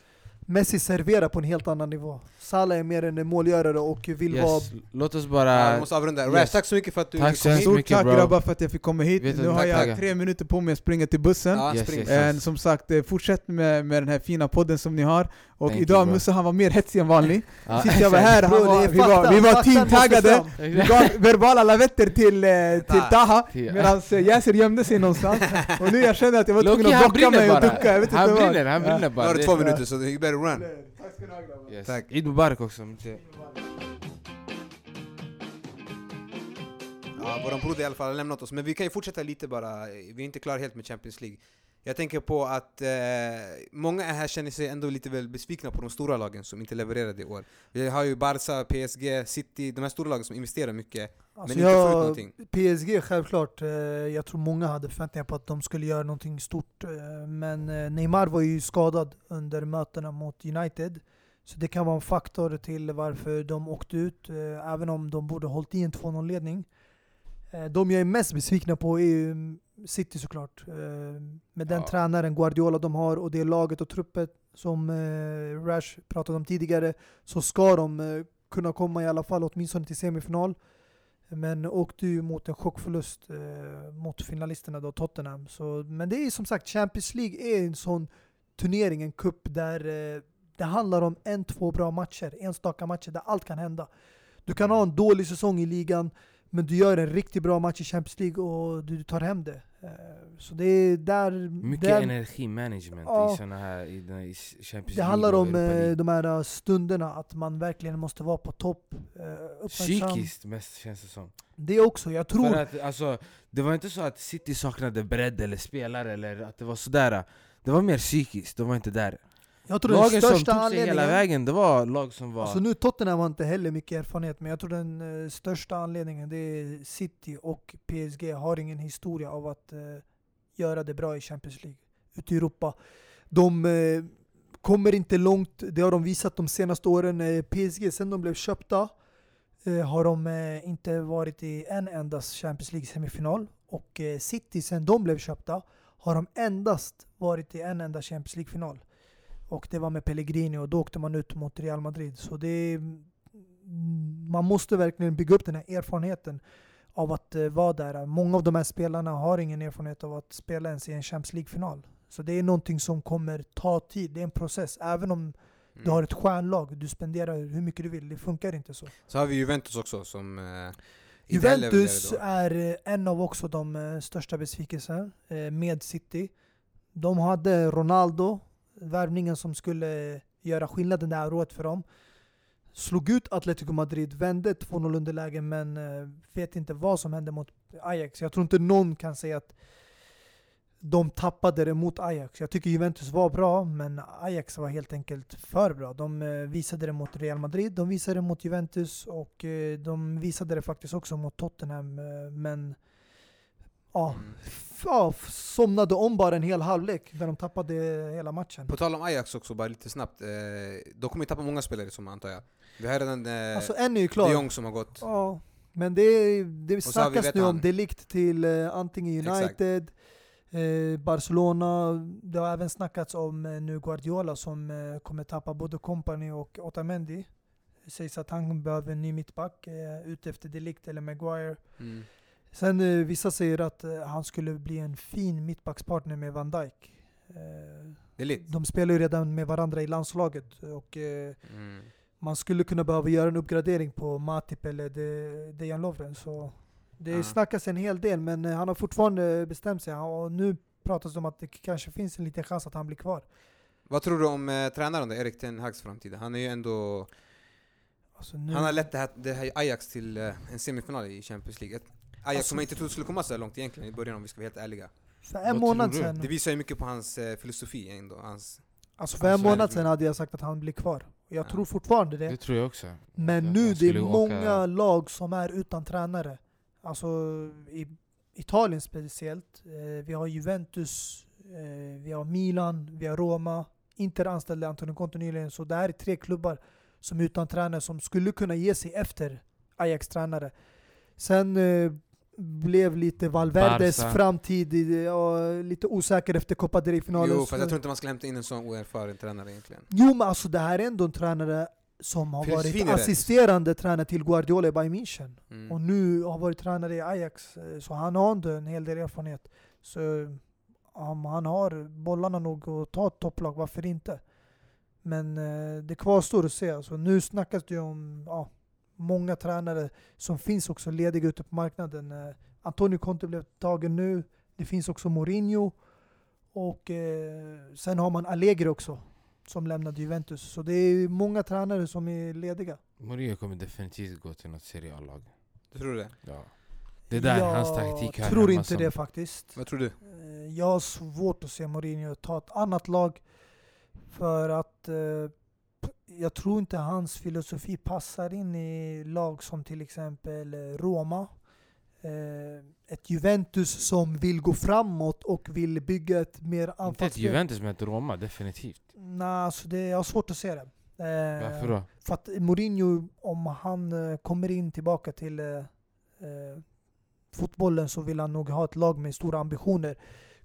Messi serverar på en helt annan nivå. Salah är mer en målgörare och vill vara... Yes. Låt oss bara... vi måste avrunda. yes. Rash, tack så mycket för att du Tack så kom hit. Stort tack bro. grabbar för att jag fick komma hit. Vet du, nu har tack, jag tackar. tre minuter på mig att springa till bussen. Ja, Yes, spring. yes, Eh, som sagt, eh, fortsätt med, med den här fina podden som ni har. Och Thank idag. Musse han var mer hetsig än vanlig. Ja. Sist jag var här, han var, vi, var, vi var teamtaggade. Vi gav verbala lavetter till, eh, till Taha, medan Yasser gömde sig någonstans. Och nu jag känner att jag var tvungen att han bocka mig och ducka. Jag Han brinner, han brinner Nu bara. har du två minuter så you better run. Tack ska ni ha grabbar. Yes. Tack. Eid Mubarak också. Ja, våran broder i alla fall har lämnat oss, men vi kan ju fortsätta lite bara, vi är inte klara helt med Champions League. Jag tänker på att eh, många här känner sig ändå lite väl besvikna på de stora lagen som inte levererade i år. Vi har ju Barca, PSG, City, de här stora lagen som investerar mycket, Alltså men inte får ut jag, någonting. PSG självklart, eh, jag tror många hade förväntningar på att de skulle göra någonting stort. eh, Men eh, Neymar var ju skadad under mötena mot United. Så det kan vara en faktor till varför de åkte ut, eh, även om de borde hållit i en 2-0-ledning. Eh, De jag är mest besvikna på är ju City såklart. Eh, Med den Ja. tränaren Guardiola de har och det laget och truppet som eh, Rash pratade om tidigare, så ska de eh, kunna komma i alla fall åtminstone till semifinal. Men åkte ju mot en chockförlust mot finalisterna då, Tottenham. Så, men det är som sagt, Champions League är en sån turnering, en cup där det handlar om en, två bra matcher, enstaka matcher där allt kan hända. Du kan ha en dålig säsong i ligan, men du gör en riktigt bra match i Champions League och du tar hem det. Eh, så det är där... Mycket där energimanagement Ja. i såna här i, i Champions det League handlar om Europa eh, League. de här stunderna, att man verkligen måste vara på topp. Eh. Psykiskt mest känns det som. Det också, jag tror... För att, alltså, det var inte så att City saknade bredd eller spelare eller att det var sådär. Det var mer psykiskt, de var inte där. Jag tror den Lagen som största tog sig hela anledningen... vägen, det var lag som var... Alltså nu Tottenham har inte heller mycket erfarenhet, men jag tror den eh, största anledningen det är City och PSG har ingen historia av att eh, göra det bra i Champions League ute i Europa. De eh, kommer inte långt, det har de visat de senaste åren. PSG, sen de blev köpta, har de inte varit i en enda Champions League-semifinal. Och City, sen de blev köpta, har de endast varit i en enda Champions League-final. Och det var med Pellegrini och då åkte man ut mot Real Madrid. Så det mm, man måste verkligen bygga upp den här erfarenheten av att eh, vara där. Många av de här spelarna har ingen erfarenhet av att spela ens i en Champions League-final. Så det är någonting som kommer ta tid, det är en process. Även om du Mm. har ett stjärnlag, du spenderar hur mycket du vill, det funkar inte så. Så har vi Juventus också som... Eh, Juventus är eh, en av också de eh, största besvikelserna eh, med City. De hade Ronaldo, värvningen som skulle göra skillnaden det här året för dem. Slog ut Atletico Madrid, vände 2-0 underläge men eh, vet inte vad som hände mot Ajax. Jag tror inte någon kan säga att de tappade det mot Ajax. Jag tycker Juventus var bra, men Ajax var helt enkelt för bra. De eh, visade det mot Real Madrid, de visade det mot Juventus och eh, de visade det faktiskt också mot Tottenham. eh, Men ja, Mm. ja, somnade om bara en hel halvlek där de tappade hela matchen. På tal om Ajax också, bara lite snabbt. Eh, de kommer ju tappa många spelare som antar jag. Vi har redan eh, Alltså en är ju de klar. Jong som har gått. Ja, men det, det så har vi snackas nu om. Delikt till eh, antingen. United, eh, Barcelona. Det har även snackats om eh, nu Guardiola som eh, kommer tappa både Company och Otamendi. Det sägs att han behöver en ny mittback, eh, ute efter Delikt eller Maguire. Mm. Sen eh, vissa säger att eh, han skulle bli en fin mittbackspartner med Van Dijk. Eh, är lite. de spelar ju redan med varandra i landslaget och eh, Mm. man skulle kunna behöva göra en uppgradering på Matip eller De- Dejan Lovren. Så det Ja. snackas en hel del men eh, han har fortfarande bestämt sig och nu pratas det om att det kanske finns en liten chans att han blir kvar. Vad tror du om eh, tränaren då, Erik Ten Hags framtid? Han är ju ändå... Alltså nu, Han har lett det här, det här Ajax till eh, en semifinal i Champions League. Ett Ajax Alltså- som man inte trodde skulle komma så här långt egentligen i början om vi ska vara helt ärliga. för en Vad månad sedan, Det visar ju mycket på hans eh, filosofi ändå. Hans, alltså för en Alltså, är det månad sedan hade jag sagt att han blir kvar. Jag Ja. tror fortfarande det. Det tror jag också. Men Att nu det är åka- många lag som är utan tränare. Alltså i Italien speciellt. Eh, vi har Juventus, eh, vi har Milan, vi har Roma. Inter anställde Antonio Conte nyligen. Så det här är tre klubbar som är utan tränare som skulle kunna ge sig efter Ajax tränare. Sen eh, blev lite Valverdes Barca. framtid ja, lite osäker efter Copa del Rey-finalen. jo, för jag tror inte man ska hämta in en sån oerfaren tränare egentligen. Jo men alltså det här är ändå en tränare som har varit assisterande tränare till Guardiola i Bayern München. Mm. Och nu har varit tränare i Ajax, eh, så han har ändå en hel del erfarenhet. Så om han har bollarna nog att ta ett topplag, varför inte? Men eh, det kvarstår att se. Alltså, nu snackas det ju om ja, många tränare som finns också lediga ute på marknaden. Eh, Antonio Conte blev tagen nu. Det finns också Mourinho. Och eh, sen har man Allegri också, som lämnade Juventus. Så det är många tränare som är lediga. Mourinho kommer definitivt gå till något Serie A-lag. Du tror det? Ja. Det är där jag hans taktik hör tror hemma inte som- det faktiskt. Vad tror du? Eh, Jag har svårt att se Mourinho ta ett annat lag för att eh, jag tror inte hans filosofi passar in i lag som till exempel Roma. Eh, ett Juventus som vill gå framåt och vill bygga ett mer Inte ett anfallsspel. Juventus men ett Roma, definitivt. Nej, alltså det, jag har svårt att se det. Eh, Varför då? För att Mourinho, om han eh, kommer in tillbaka till fotbollen så vill han nog ha ett lag med stora ambitioner.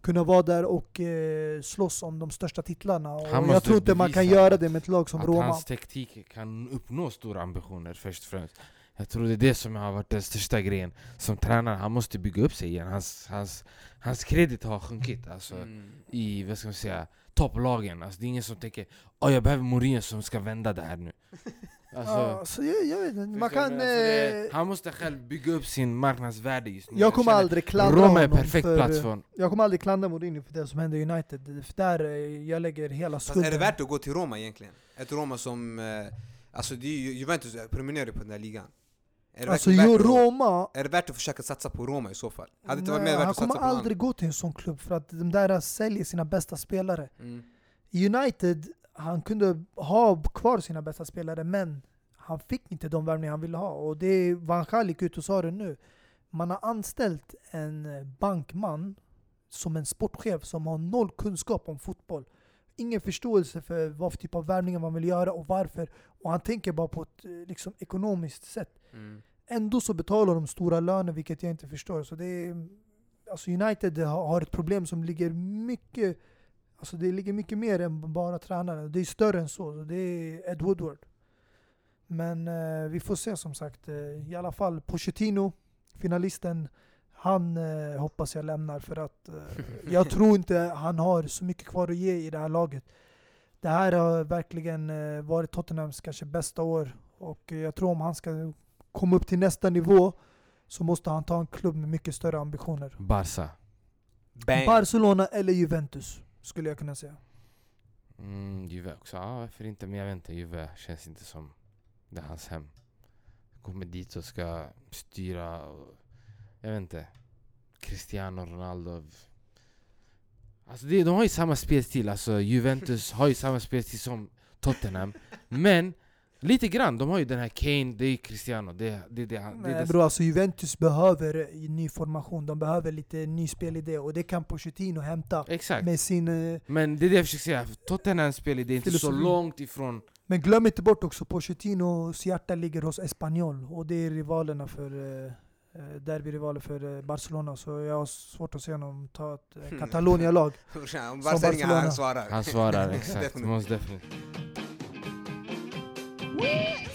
Kunna vara där och eh, slåss om de största titlarna. Och jag tror inte man kan göra det med ett lag som att Roma. hans taktik kan uppnå stora ambitioner först och främst. Jag tror det är det som har varit den största grejen. Som tränare, han måste bygga upp sig igen. Hans, hans, hans kredit har sjunkit alltså, Mm. i, vad ska man säga, topplagen. Alltså, det är ingen som tänker Åh jag behöver Mourinho som ska vända det här nu. Alltså, ja, så jag, jag vet inte, man kan... Alltså, det, eh, han måste själv bygga upp sin marknadsvärde just nu. jag kommer känner aldrig klandra Roma är perfekt för, plats för. Jag kommer aldrig klandra Mourinho för det som hände i United. För där eh, jag lägger hela Fast skulden. är det värt att gå till Roma egentligen? Ett Roma som... Eh, alltså det är ju, Juventus promenerar ju på den där ligan. Är det Alltså värt att- Roma... Är det värt att försöka satsa på Roma i så fall? Hade det inte varit mer värt han att satsa kommer på någon aldrig gå till en sån klubb för att de där säljer sina bästa spelare. Mm. United, han kunde ha kvar sina bästa spelare men han fick inte de värvningar han ville ha. Och det är, Van Gaal gick ut och sa det nu. Man har anställt en bankman som en sportchef som har noll kunskap om fotboll. Ingen förståelse för vad för typ av värvningar man vill göra och varför. Och han tänker bara på ett eh, liksom, ekonomiskt sätt. Mm. Ändå så betalar de stora löner, vilket jag inte förstår. Så det är, alltså United har ett problem som ligger mycket Alltså det ligger mycket mer än bara tränaren. Det är större än så. Det är Ed Woodward. Men eh, vi får se som sagt. Eh, I alla fall Pochettino, finalisten, han eh, hoppas jag lämnar för att eh, jag tror inte han har så mycket kvar att ge i det här laget. Det här har verkligen eh, varit Tottenhams kanske bästa år och jag tror om han ska komma upp till nästa nivå så måste han ta en klubb med mycket större ambitioner. Barca. Bang! Barcelona eller Juventus skulle jag kunna säga. Mm, Juve också, ja varför inte? Men jag vet inte, Juve känns inte som det är hans hem. Kommer dit och ska styra och, Jag vet inte. Cristiano Ronaldo. Alltså det, de har ju samma spelstil, alltså Juventus har ju samma spelstil som Tottenham. Men lite grann, de har ju den här Kane, det är Cristiano. Det, det, det, det, det, Nej bro, alltså Juventus behöver ny formation. De behöver lite ny spelidé och det kan Pochettino hämta Exakt. med sin... eh, Men det är det jag försöker säga, Tottenhams spel det är inte så långt ifrån Men glöm inte bort också Pochettinos hjärta ligger hos Espanyol och det är rivalerna för eh, eh, derbyrivaler för Barcelona. Så jag har svårt att se honom ta ett eh, Catalonia-lag. Om Som Barca ringer, han svarar. Han svarar exakt, Definitivt. most definitely.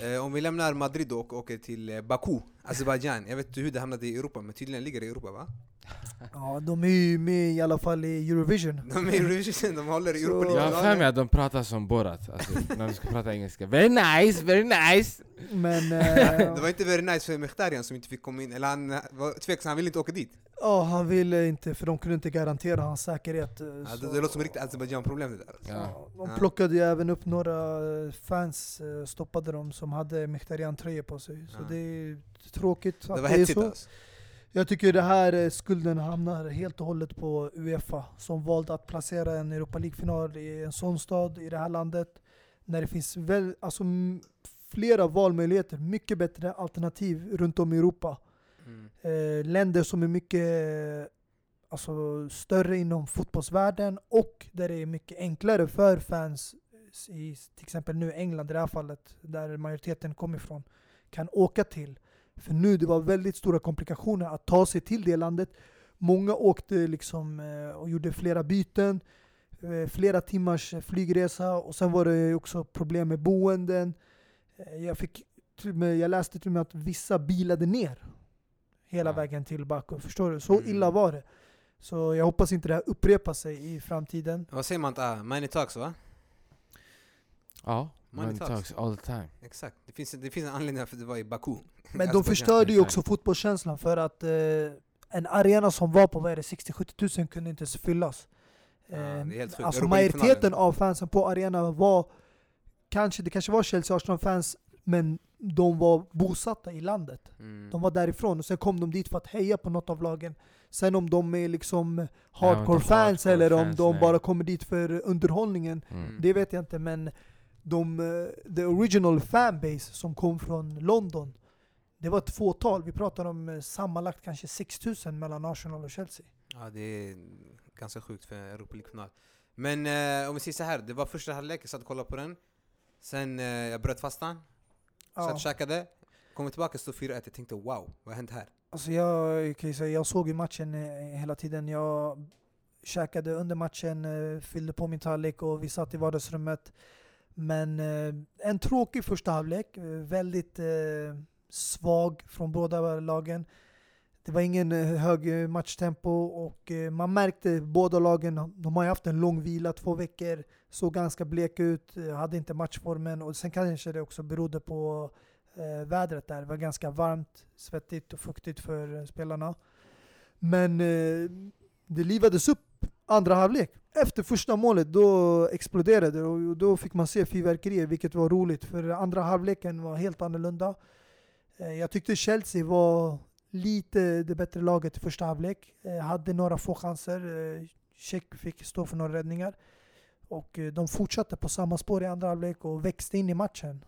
Eh, om vi lämnar Madrid och åker till eh, Baku, Azerbajdzjan. Jag vet inte hur det hamnade i Europa, men tydligen ligger det i Europa va? Ja, de är ju med i alla fall i Eurovision. De är i Eurovision, de håller i Europa Jag har för mig att de pratar som Borat, alltså, när de ska prata engelska. Very nice, very nice! Men Det var eh, inte very nice för Mkhitaryan som inte fick komma in, eller han var tveksam, han ville inte åka dit. ja, han ville inte, för de kunde inte garantera hans säkerhet. eh, Ja, det, det låter som riktigt Azerbajdzjan-problem det där. Alltså. Ja. De plockade ju även upp några eh, fans, eh, stoppade dem som hade Mkhitaryan-tröjor på sig. Så Ja. det är tråkigt Det att var det är så. alltså. Jag tycker det här eh, skulden hamnar helt och hållet på Uefa som valde att placera en Europa League-final i en sån stad i det här landet. När det finns väl, alltså, flera valmöjligheter, mycket bättre alternativ runt om i Europa. Mm. Eh, länder som är mycket alltså, större inom fotbollsvärlden och där det är mycket enklare för fans i till exempel nu England i det här fallet, där majoriteten kommer ifrån, kan åka till. För nu det var väldigt stora komplikationer att ta sig till det landet. Många åkte liksom eh, och gjorde flera byten, eh, flera timmars eh, flygresa och sen var det också problem med boenden. Jag, fick, jag läste till och med att vissa bilade ner hela Ja. vägen till Baku. Förstår du? Så Mm. illa var det. Så jag hoppas inte det här upprepar sig i framtiden. Vad säger man? Money talks va? Ja, Money money talks. talks all the time. Exakt. Det finns, det finns en anledning varför det var i Baku. Men de Azerbaijan. förstörde ju också fotbollskänslan för att eh, en arena som var på vad är det, 60-70 tusen kunde inte ens fyllas. Ja, Eh, sjukt. alltså majoriteten av fansen på arenan var kanske, det kanske var Chelsea Arsenal-fans men de var bosatta i landet. Mm. De var därifrån och sen kom de dit för att heja på något av lagen. Sen om de är liksom inte hardcore fans hardcore eller om fans, de nej. bara kommer dit för underhållningen, Mm. det vet jag inte. Men de, eh, the original fanbase som kom från London, det var ett fåtal. Vi pratar om eh, sammanlagt kanske 6000 mellan Arsenal och Chelsea. Ja, det är ganska sjukt för Europa League-final. Men eh, om vi säger så här, det var första halvlek, jag satt och kollade på den. Sen eh, jag bröt fastan, satt Ja. och käkade. Kommer tillbaka, stod 4-1. Jag tänkte wow, vad har hänt här? Alltså jag, kan säga, jag såg ju matchen eh, hela tiden. Jag käkade under matchen, fyllde på min tallrik och vi satt i vardagsrummet. Men eh, en tråkig första halvlek, eh, väldigt eh, svag från båda lagen. Det var ingen eh, hög eh, matchtempo och eh, man märkte båda lagen, de har ju haft en lång vila, två veckor, såg ganska bleka ut, hade inte matchformen och sen kanske det också berodde på eh, vädret där. Det var ganska varmt, svettigt och fuktigt för spelarna. Men eh, det livades upp andra halvlek. Efter första målet då exploderade det och då fick man se fyrverkerier vilket var roligt för andra halvleken var helt annorlunda. Eh, jag tyckte Chelsea var lite det bättre laget i första halvlek. Eh, hade några få chanser. Eh, Check fick stå för några räddningar. Och de fortsatte på samma spår i andra halvlek och växte in i matchen.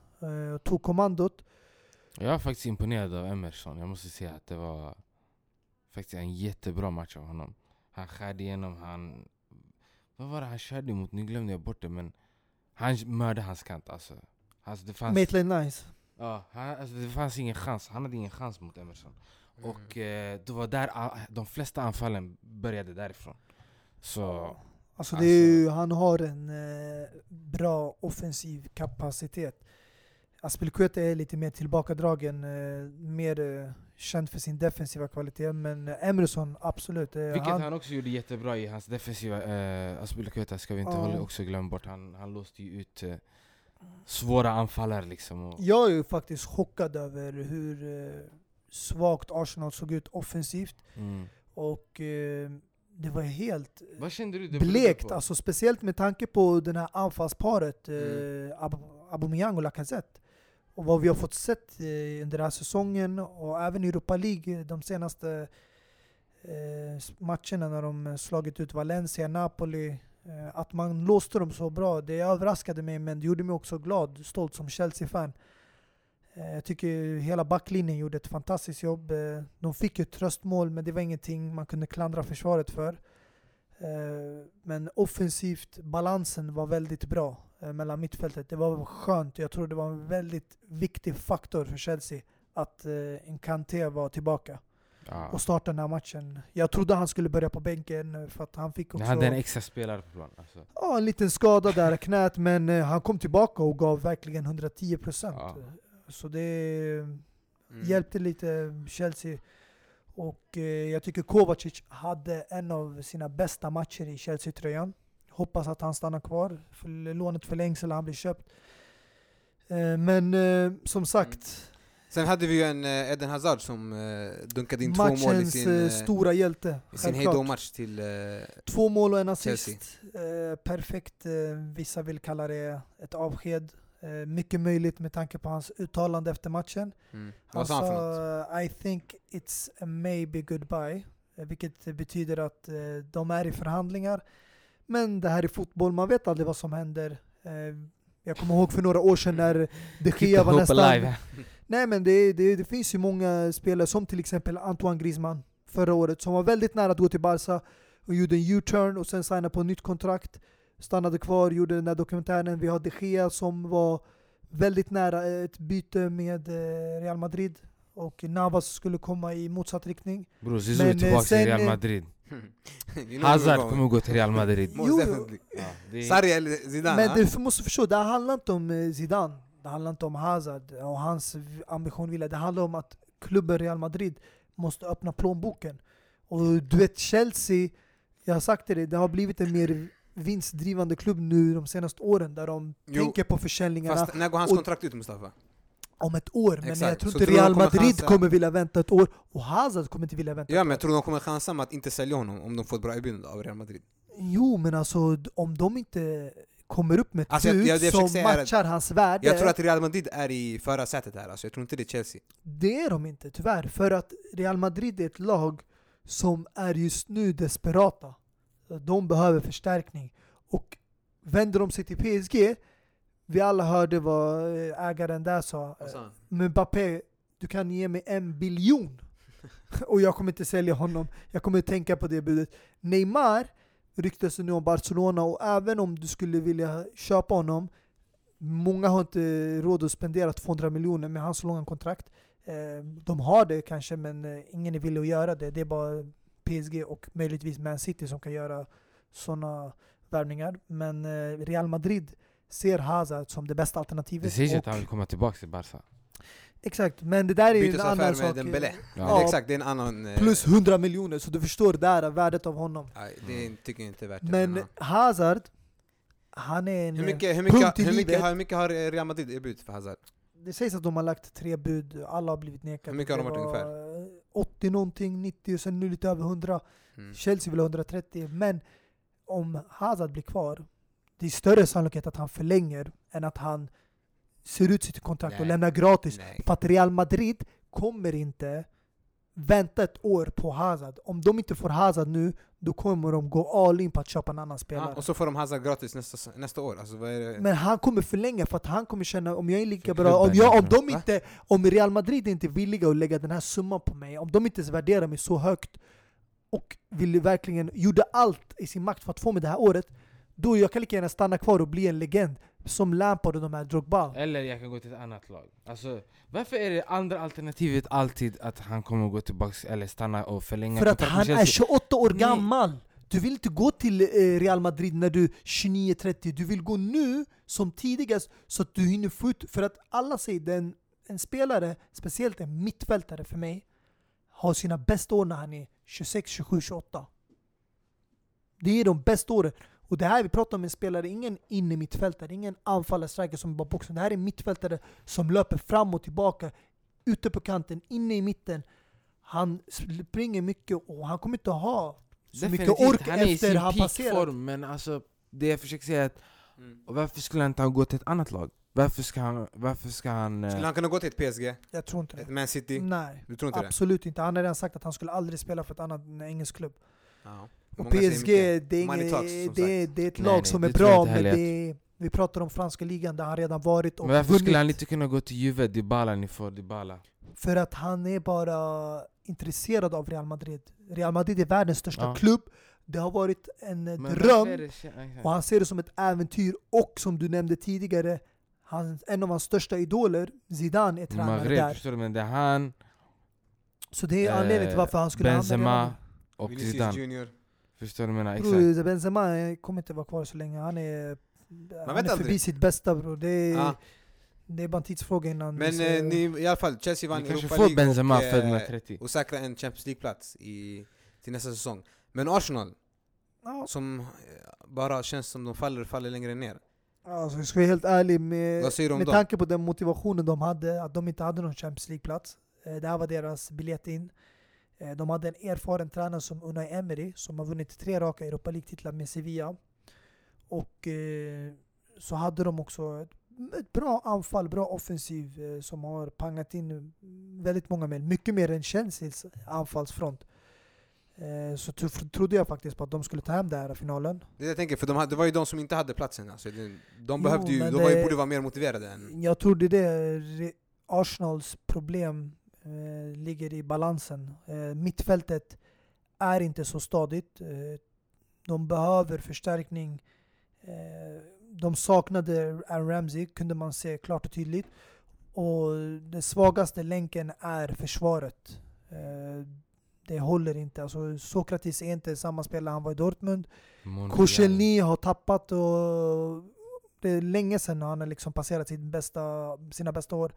Och tog kommandot. Jag är faktiskt imponerad av Emerson, jag måste säga att det var faktiskt en jättebra match av honom. Han skärde igenom, han... Vad var det han körde emot? Nu glömde jag bort det men... Han mördade hans kant alltså. alltså det, fanns, Maitland Nice. ja, han, alltså det fanns ingen chans, han hade ingen chans mot Emerson. Mm. Och eh, det var där de flesta anfallen började därifrån. Så... Alltså det är ju, han har en eh, bra offensiv kapacitet. Aspelkueta är lite mer tillbakadragen, eh, mer eh, känd för sin defensiva kvalitet. Men eh, Emerson, absolut. Eh, Vilket han, han, också gjorde jättebra i hans defensiva eh, Aspilicueta ska vi inte Ja. också glömma bort. Han, han låste ju ut eh, svåra anfallare liksom. Jag är ju faktiskt chockad över hur eh, svagt Arsenal såg ut offensivt. mm. Och eh, det var helt eh, Vad kände det blekt. Alltså, speciellt med tanke på det här anfallsparet eh, Mm. Ab- Aubameyang och Lacazette. Och vad vi har fått sett under den här säsongen och även i Europa League de senaste eh, matcherna när de eh, slagit ut Valencia, Napoli. Eh, att man låste dem så bra, det överraskade mig men det gjorde mig också glad, stolt som Chelsea-fan. Jag tycker hela backlinjen gjorde ett fantastiskt jobb. De fick ett tröstmål men det var ingenting man kunde klandra försvaret för. Men offensivt, balansen var väldigt bra mellan mittfältet. Det var skönt. Jag tror det var en väldigt viktig faktor för Chelsea att eh, en Kanté var tillbaka ja. och startade den här matchen. Jag trodde han skulle börja på bänken eh, för att han fick också hade en extra spelare på plan. Alltså. ja, en liten skada där knät men eh, han kom tillbaka och gav verkligen 110%. Ja. Så det Mm. hjälpte lite Chelsea. Och eh, jag tycker Kovacic hade en av sina bästa matcher i Chelsea-tröjan. Hoppas att han stannar kvar. För lånet förlängs eller han blir köpt. Eh, men eh, som sagt, Sen hade vi ju en eh, Eden Hazard som dunkade in två mål i sin, stora hjälte. i sin hejdå-match till... Två mål och en Chelsea. assist. Eh, perfekt. Vissa vill kalla det ett avsked. Mycket möjligt med tanke på hans uttalande efter matchen. mm. Han sa han för något? sa I think it's a maybe goodbye. Vilket betyder att de är i förhandlingar. Men det här är fotboll, man vet aldrig vad som händer. Eh, jag kommer ihåg för några år sedan när de Gea var nästan... Nej men det, det, det finns ju många spelare, som till exempel Antoine Griezmann förra året, som var väldigt nära att gå till Barca och gjorde en U-turn och sen signade på ett nytt kontrakt. Stannade kvar, gjorde den där dokumentären. Vi har de Gea som var väldigt nära ett byte med eh, Real Madrid. Och Navas skulle komma i motsatt riktning. Bror Zizou är eh, tillbaka sen, till Real Madrid. Hazard kommer gå till Real Madrid. Most Jo. är- Sarri eller Zidane? Men du måste förstå, det handlar inte om eh, Zidane. Det handlar inte om Hazard och hans ambition vilja. Det handlar om att klubben Real Madrid måste öppna plånboken. Och du vet Chelsea, jag har sagt det, det har blivit en mer vinstdrivande klubb nu de senaste åren där de Jo, tänker på försäljningarna Fast när går hans och- kontrakt ut Mustafa? Om ett år. Men Exakt. jag tror inte Real kommer Madrid chansa? kommer vilja vänta ett år och Hazard kommer inte vilja vänta Ja men jag tror de kommer chansa med att inte sälja honom om de får ett bra erbjudande av Real Madrid. Jo men alltså om de inte kommer upp med ett Alltså, bud som matchar hans värde. Jag tror att Real Madrid är i förarsätet här, alltså. jag tror inte det är Chelsea. Det är de inte tyvärr, för att Real Madrid är ett lag som är just nu desperata. De behöver förstärkning. Och vänder de sig till PSG, vi alla hörde vad eh, ägaren där sa. Mbappé, du kan ge mig en biljon. Och jag kommer inte sälja honom. Jag kommer tänka på det budet. Neymar ryktas nu om Barcelona och även om du skulle vilja köpa honom, många har inte råd att spendera 200 miljoner med hans långa kontrakt. Eh, De har det kanske men eh, ingen är villig att göra det. Det är bara PSG och möjligtvis Man City som kan göra sådana värvningar. Men Real Madrid ser Hazard som det bästa alternativet. Det sägs ju att han vill komma tillbaka till Barca. Exakt, men det där är ju en annan med sak. Dembélé. Ja. Eller Exakt, det är en annan... eh, Plus 100 miljoner, så du förstår där värdet av honom. Nej, det är- tycker jag inte är värt det. Men ja. Hazard, han är en... hur mycket, hur punkt mycket, i hur mycket, livet. har, hur mycket har Real Madrid erbjudit för Hazard? Det sägs att de har lagt tre bud, alla har blivit nekade. Hur mycket har de varit var 80 någonting, 90 och sen nu lite över 100. Mm. Chelsea vill ha 130, men om Hazard blir kvar, det är större sannolikhet att han förlänger än att han ser ut sitt kontrakt och Nej. lämnar gratis. Nej. För att Real Madrid kommer inte vänta ett år på Hazard. Om de inte får Hazard nu, då kommer de gå all in på att köpa en annan spelare. Ja, och så får de Hazard gratis nästa, nästa år. Alltså, är? Men han kommer förlänga för att han kommer känna om jag är lika bra, om, jag, om, de inte, om Real Madrid inte är villiga att lägga den här summan på mig, om de inte ens värderar mig så högt och vill verkligen, gjorde allt i sin makt för att få mig det här året, då jag kan lika gärna stanna kvar och bli en legend. Som Lampard och de här Drogba. Eller jag kan gå till ett annat lag. Alltså, varför är det andra alternativet alltid att han kommer gå tillbaka eller stanna och förlänga För att han är Chelsea? 28 år Nej. gammal! Du vill inte gå till eh, Real Madrid när du är 29-30, du vill gå nu som tidigast så att du hinner få ut, för att alla säger den, en spelare, speciellt en mittfältare för mig, har sina bästa år när han är 26, 27, 28. Det är de bästa åren. Och det här vi pratar om en spelare, ingen inne mittfältare, ingen anfallare, striker som bara boxar. Det här är en mittfältare som löper fram och tillbaka, ute på kanten, inne i mitten. Han springer mycket och han kommer inte ha så mycket Definitivt, ork han är efter han passerat. peakform, men alltså det jag försöker säga är att Mm. och varför skulle han inte ha gått till ett annat lag? Varför ska han... Varför ska han eh, Skulle han kunna gå till ett PSG? Jag tror inte Ett det. Man City? Nej, Du tror inte det? absolut inte. Han har redan sagt att han skulle aldrig spela för ett annat en engelsk klubb. Ja. Och PSG, det är, Money inget, talks, som det, är, sagt. det är ett lag nej, som är bra, men det är, vi pratar om franska ligan där han redan varit och Men varför vunnit. skulle han inte kunna gå till Juve, Dybala, ni får Dybala? För att han är bara intresserad av Real Madrid. Real Madrid är världens största Ja. klubb. Det har varit en eh, Men dröm och han ser det som ett äventyr. Och som du nämnde tidigare, han, en av hans största idoler, Zidane, är tränare Maghreb, där. förstår du? Men det är han, Så det är eh, anledningen till varför han skulle hamna i Real Benzema Madrid. och Vinicius Zidane. Junior. Förstår du vad jag menar? Exakt. Benzema kommer inte vara kvar så länge. Han är, han vet är aldrig. förbi sitt bästa bror. Det är, Ja. Det är bara en tidsfråga innan Men ser- eh, ni, i alla fall, Chelsea vann kanske Europa får League Benzema och, med eh, 30. och säkra en Champions League-plats i, till nästa säsong. Men Arsenal, Ja, som eh, bara känns som de faller, faller längre ner. Alltså, jag ska vara helt ärlig, med, Vad säger du om med dem? tanke på den motivationen de hade, att de inte hade någon Champions League-plats. Eh, Det här var deras biljett in. Eh, De hade en erfaren tränare som Unai Emery, som har vunnit tre raka Europa League-titlar med Sevilla. Och eh, så hade de också ett, bra anfall, bra offensiv eh, som har pangat in väldigt många mål. Mycket mer än Chelseas anfallsfront. Eh, Så tro- trodde jag faktiskt på att de skulle ta hem den här finalen. Det jag tänker, för de hade, det var ju de som inte hade platsen. Alltså, de Jo, behövde ju, men de var, ju- det- borde vara mer motiverade än... Jag tror det Arsenals problem eh, ligger i balansen. Eh, mittfältet är inte så stadigt. Eh, de behöver förstärkning. Eh, de saknade Aaron Ramsey, kunde man se klart och tydligt. Och den svagaste länken är försvaret. Eh, det håller inte. Alltså, Sokratis är inte samma spelare han var i Dortmund. Koscielny har tappat och det är länge sedan han har liksom passerat sin bästa, sina bästa år.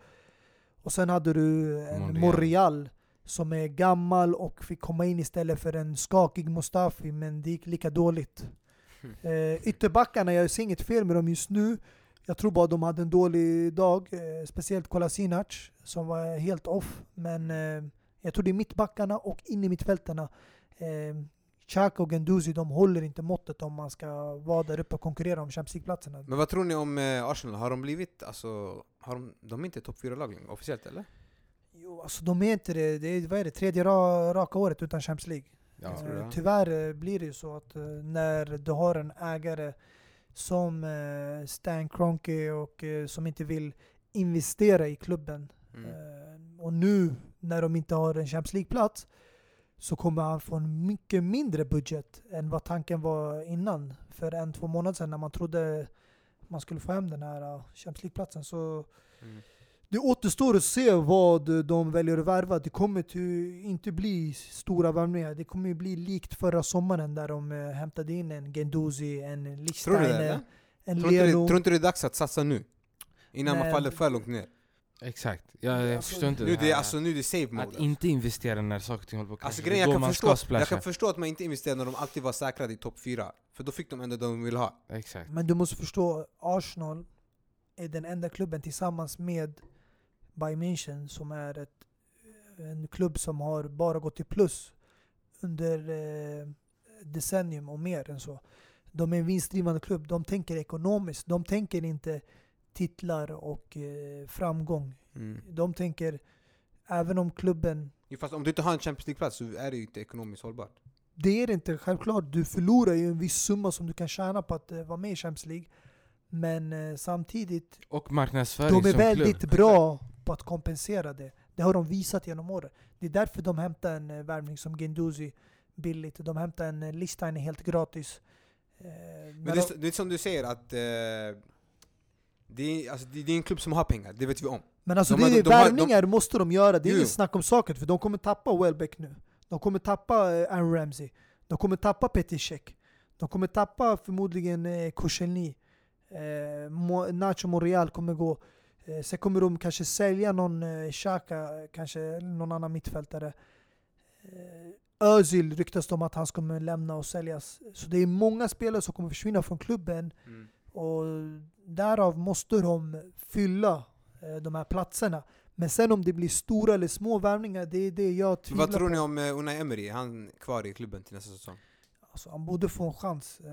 Och sen hade du en Monreal. Monreal som är gammal och fick komma in istället för en skakig Mustafi men det gick lika dåligt. Eh, ytterbackarna, jag ser inget fel med dem just nu. Jag tror bara de hade en dålig dag. Eh, speciellt Kolasinac som var helt off. Men eh, jag tror det är mittbackarna och in i mittfältarna. Eh, Xhaka och Guendouzi, de håller inte måttet om man ska vara där uppe och konkurrera om Champions League-platserna. Men vad tror ni om eh, Arsenal? Har de blivit, alltså, har de, de är inte topp 4-lag längre, officiellt eller? Jo, alltså de är inte det. Det är, vad är det, tredje ra, raka året utan Champions League. Ja. jag. Tyvärr eh, blir det ju så att när du har en ägare som Stan Kroenke och som inte vill investera i klubben. Mm. Och nu när de inte har en Champions League-plats så kommer han få en mycket mindre budget än vad tanken var innan. För en, två månader sedan när man trodde man skulle få hem den här eh, Champions League-platsen. Så Mm. det återstår att se vad de väljer att värva. Det kommer till inte bli stora värvningar. Det kommer bli likt förra sommaren där de eh, hämtade in en Genduzi, en Lichsteiner, en Tror inte, det, Leno. tror inte det är dags att satsa nu? Innan man Nej. faller för långt ner? Exakt, jag, jag Alltså, förstår inte Nu, det det är, här. alltså, nu är det Att mode. inte investera när saker och ting håller på att Alltså krascha. grejen, jag kan, man förstå, jag kan förstå att man inte investerade när de alltid var säkrade i topp 4. För då fick de ändå det de ville ha. Exakt. Men du måste förstå, Arsenal är den enda klubben tillsammans med Bayern München som är ett, en klubb som har bara gått till plus under eh, decennium och mer än så. De är en vinstdrivande klubb. De tänker ekonomiskt. De tänker inte titlar och eh, framgång. De tänker, även om klubben Jo, Fast om du inte har en Champions League-plats så är det ju inte ekonomiskt hållbart. Det är det inte, självklart. Du förlorar ju en viss summa som du kan tjäna på att eh, vara med i Champions League. Men eh, samtidigt, Och marknadsföring de är väldigt klubb. bra på att kompensera det. Det har de visat genom åren. Det är därför de hämtar en eh, värvning som Genduzi billigt. De hämtar en eh, Lichsteiner helt gratis. Eh, Men det är, de- det är som du säger att eh, det, är, alltså, det, det är en klubb som har pengar, det vet vi om. Men alltså De det är de har- värvningar måste de göra, det är inget snack om saken. För de kommer tappa Welbeck nu. De kommer tappa eh, Aaron Ramsey. De kommer tappa Petr Cech. De kommer tappa förmodligen eh, Koscielny. Eh, Mo- Nacho Monreal kommer gå. Eh, sen kommer de kanske sälja någon eh, Xhaka, kanske någon annan mittfältare. Eh, Özil ryktas om att han kommer lämna och säljas. Så det är många spelare som kommer försvinna från klubben. Och därav måste de fylla eh, de här platserna. Men sen om det blir stora eller små värvningar, det är det jag tvivlar Vad tror på. ni om eh, Unai Emery? Är han kvar i klubben till nästa säsong? Alltså, han borde få en chans. Eh,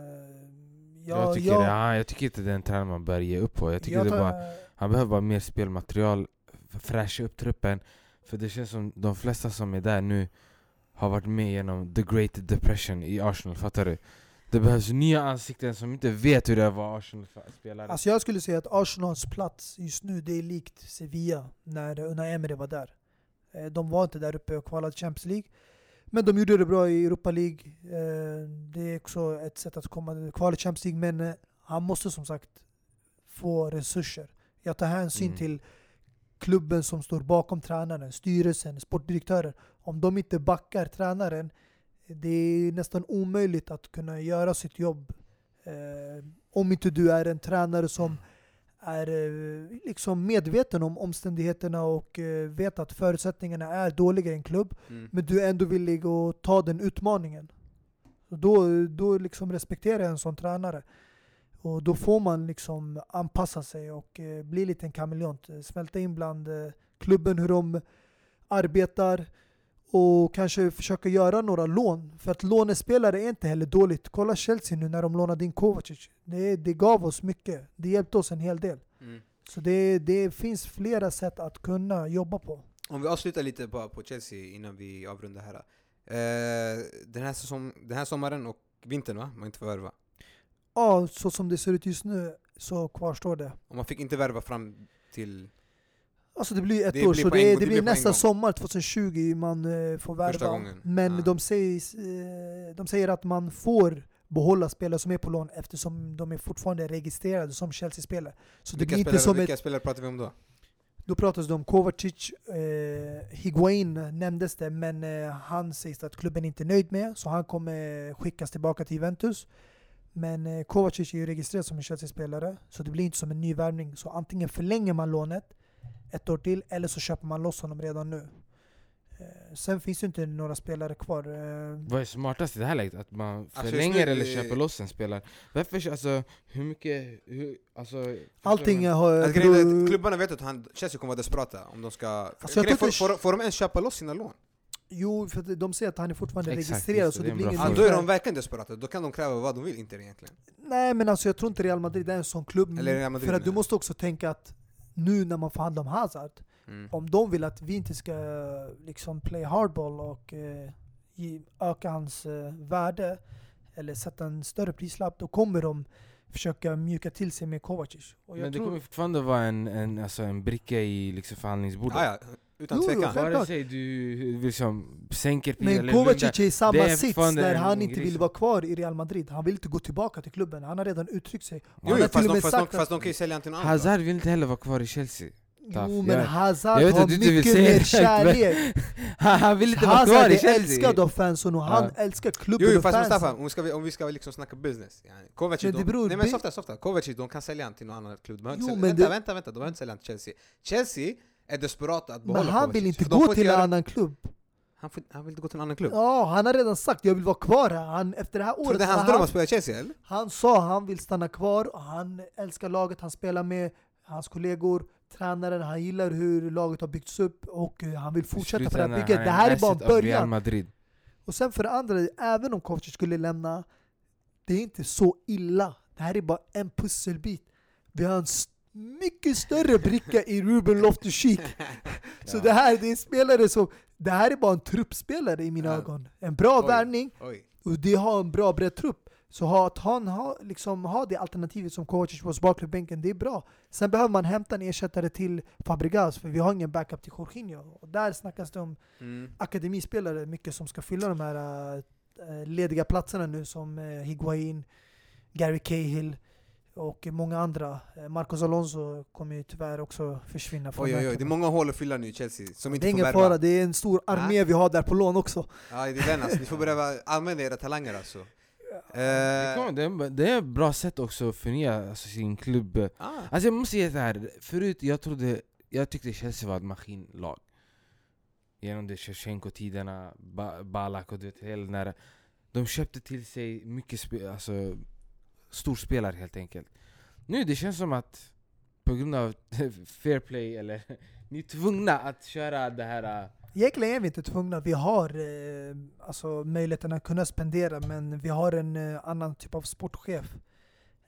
Jag, tycker, det, ja, jag tycker inte det är en tränare man bör ge upp på. Jag tycker jag det tar- bara, han behöver bara mer spelmaterial, fräscha upp truppen. För det känns som de flesta som är där nu har varit med genom the great depression i Arsenal, fattar du? Det behövs nya ansikten som inte vet hur det är att vara Arsenal-spelare. Alltså jag skulle säga att Arsenals plats just nu, det är likt Sevilla när Unai Emery var där. Eh, De var inte där uppe och kvalade Champions League. Men de gjorde det bra i Europa League. Eh, Det är också ett sätt att komma kvala Champions League, men eh, han måste som sagt få resurser. Jag tar hänsyn Mm. till klubben som står bakom tränaren, styrelsen, sportdirektörer. Om de inte backar tränaren, det är nästan omöjligt att kunna göra sitt jobb. Eh, om inte du är en tränare som är eh, liksom medveten om omständigheterna och eh, vet att förutsättningarna är dåliga i en klubb, Mm. men du är ändå villig att ta den utmaningen. Då, då liksom respekterar jag en sån tränare. Och då får man liksom anpassa sig och eh, bli lite en kameleont. Smälta in bland eh, klubben, hur de arbetar och kanske försöka göra några lån. För att lånespelare är inte heller dåligt. Kolla Chelsea nu när de lånade in Kovacic. Det, det gav oss mycket. Det hjälpte oss en hel del. Mm. Så det, det finns flera sätt att kunna jobba på. Om vi avslutar lite på, på Chelsea innan vi avrundar här. Eh, den, här säsong, den här sommaren och vintern va? Man inte får värva. Ja, så som det ser ut just nu så kvarstår det. Och man fick inte värva fram till Alltså det blir ett Det år, blir så det, en- det, det blir nästa gång. sommar 2020 man eh, får värva. Men Ah. de, säger, eh, de säger att man får behålla spelare som är på lån eftersom de är fortfarande registrerade som Chelsea-spelare. Så det vilka, blir inte spelare, som vilka ett... spelare pratar vi om då? Då pratas det om Kovacic, eh, Higuain nämndes det, men eh, han sägs att klubben inte är nöjd med, så han kommer skickas tillbaka till Juventus. Men eh, Kovacic är ju registrerad som en Chelsea-spelare, så det blir inte som en ny värvning. Så antingen förlänger man lånet ett år till, eller så köper man loss honom redan nu. Eh, sen finns det inte några spelare kvar. Eh, Vad är smartast i det här läget? Att man just förlänger nu, eller köper loss en spelare? Varför, alltså, hur mycket, hur, alltså... allting du? har... Alltså, grejen är att beror- klubbarna vet att han, Chelsea kommer vara desperata om de ska... Alltså, grejen, får, får, får de ens köpa loss sina lån? Jo, för att de säger att han är fortfarande Exakt, registrerad, det, så det det blir en ingen Ja, då är de verkligen desperata, då kan de kräva vad de vill inte egentligen. Nej men alltså jag tror inte Real Madrid är en sån klubb. Eller Real Madrid, för att du måste också tänka att nu när man förhandlar om Hazard, Mm. om de vill att vi inte ska liksom play hardball och eh, ge, öka hans eh, värde eller sätta en större prislapp, då kommer de försöka mjuka till sig med Kovacic. Och jag Men det tror, kommer fortfarande vara en, en, alltså en bricka i liksom förhandlingsbordet. Ah, ja, utan Jo, tvekan. Vare sig du liksom sänker priset men Kovacic är i samma är sits där han inte vill vara kvar i Real Madrid. Han vill inte gå tillbaka till klubben. Han har redan uttryckt sig. Jo, jo, fast, de, fast, de, fast att de kan ju sälja till någon annan. Hazard vill inte heller vara kvar i Chelsea. Jo men Hazard har mycket mer kärlek. Han vill inte vara Hazard kvar i är Chelsea! älskad av fansen och han Ja. älskar klubben Jo, jo och fast fansen. Mustafa, om vi ska, om vi ska liksom snacka business. Yani. Kovacic, de, nej men softa, softa. Kovacic, de kan sälja han till någon annan klubb. De Jo, vänta, det- vänta, vänta, de behöver inte sälja han till Chelsea. Chelsea är desperata att Men behålla han Kovacic. vill inte gå till en annan klubb. Han, får, han vill inte gå till en annan klubb. Ja, han har redan sagt jag vill vara kvar här. Han, efter det här Tror du året det är hans dröm han, att spela Chelsea eller? han sa han vill stanna kvar. och Han älskar laget han spelar med, hans kollegor, tränaren. Han gillar hur laget har byggts upp och han vill fortsätta på det här bygget. han Det är här är bara början. Madrid. Och sen för det andra, även om Kovacic skulle lämna, det är inte så illa. Det här är bara en pusselbit. Vi har en st- mycket större bricka i Ruben Loftus-Cheek. Så det här det är spelare som, det här är bara en truppspelare i mina ögon. En bra Oj. värvning, och det har en bra bredd trupp. Så att han har, liksom, ha det alternativet som Kovacic på baklubbänken, det är bra. Sen behöver man hämta en ersättare till Fabregas, för vi har ingen backup till Jorginho. Och där snackas det om Mm. akademispelare mycket som ska fylla de här äh, lediga platserna nu som äh, Higuain, Gary Cahill och många andra. Eh, Marcos Alonso kommer ju tyvärr också försvinna från Oj, oj, oj, det är många hål att fylla nu i Chelsea som Det inte är får ingen värva. fara, det är en stor armé vi har där på lån också. Ja, det är den alltså. Ni får börja använda era talanger alltså. Det, Eh, kommer, det, är, det är ett bra sätt också att förnya alltså, sin klubb. ah. Alltså jag måste säga så här. förut jag trodde, jag tyckte Chelsea var ett maskinlag. Genom de Shevchenko-tiderna, ba Balak och du vet, hela den där. De köpte till sig mycket alltså, storspelare helt enkelt. Nu det känns som att på grund av fair play eller ni är tvungna att köra det här äh, Egentligen är vi inte tvungna, vi har eh, alltså, möjligheten att kunna spendera men vi har en eh, annan typ av sportchef.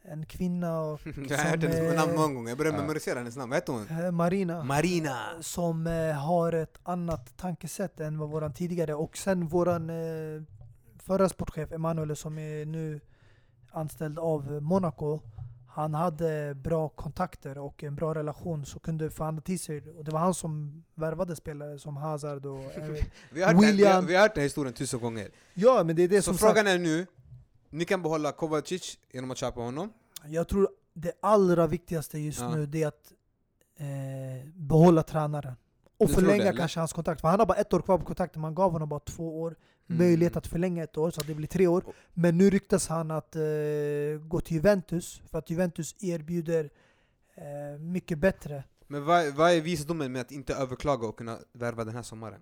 En kvinna, och, Jag har hört som, hennes namn många gånger, jag började ja. memorisera hennes namn. Vad heter hon? eh, Marina. Marina! som eh, har ett annat tankesätt än vad våran tidigare. Och sen våran eh, förra sportchef Emanuel som är nu anställd av Monaco. Han hade bra kontakter och en bra relation så kunde förhandla till sig. Och det var han som värvade spelare som Hazard och... Vi har, hört den, vi, har, William. vi har hört den här historien tusen gånger. ja men det är det Så som frågan sagt, är nu, ni kan behålla Kovacic genom att köpa honom. Jag tror det allra viktigaste just Ja. nu det är att eh, behålla tränaren. Och Du det, förlänga eller? kanske hans kontrakt. För han har bara ett år kvar på kontrakten, man gav honom bara två år. Mm. möjlighet att förlänga ett år, så att det blir tre år. Men nu ryktas han att eh, gå till Juventus, för att Juventus erbjuder eh, mycket bättre. Men vad, vad är visdomen med att inte överklaga och kunna värva den här sommaren?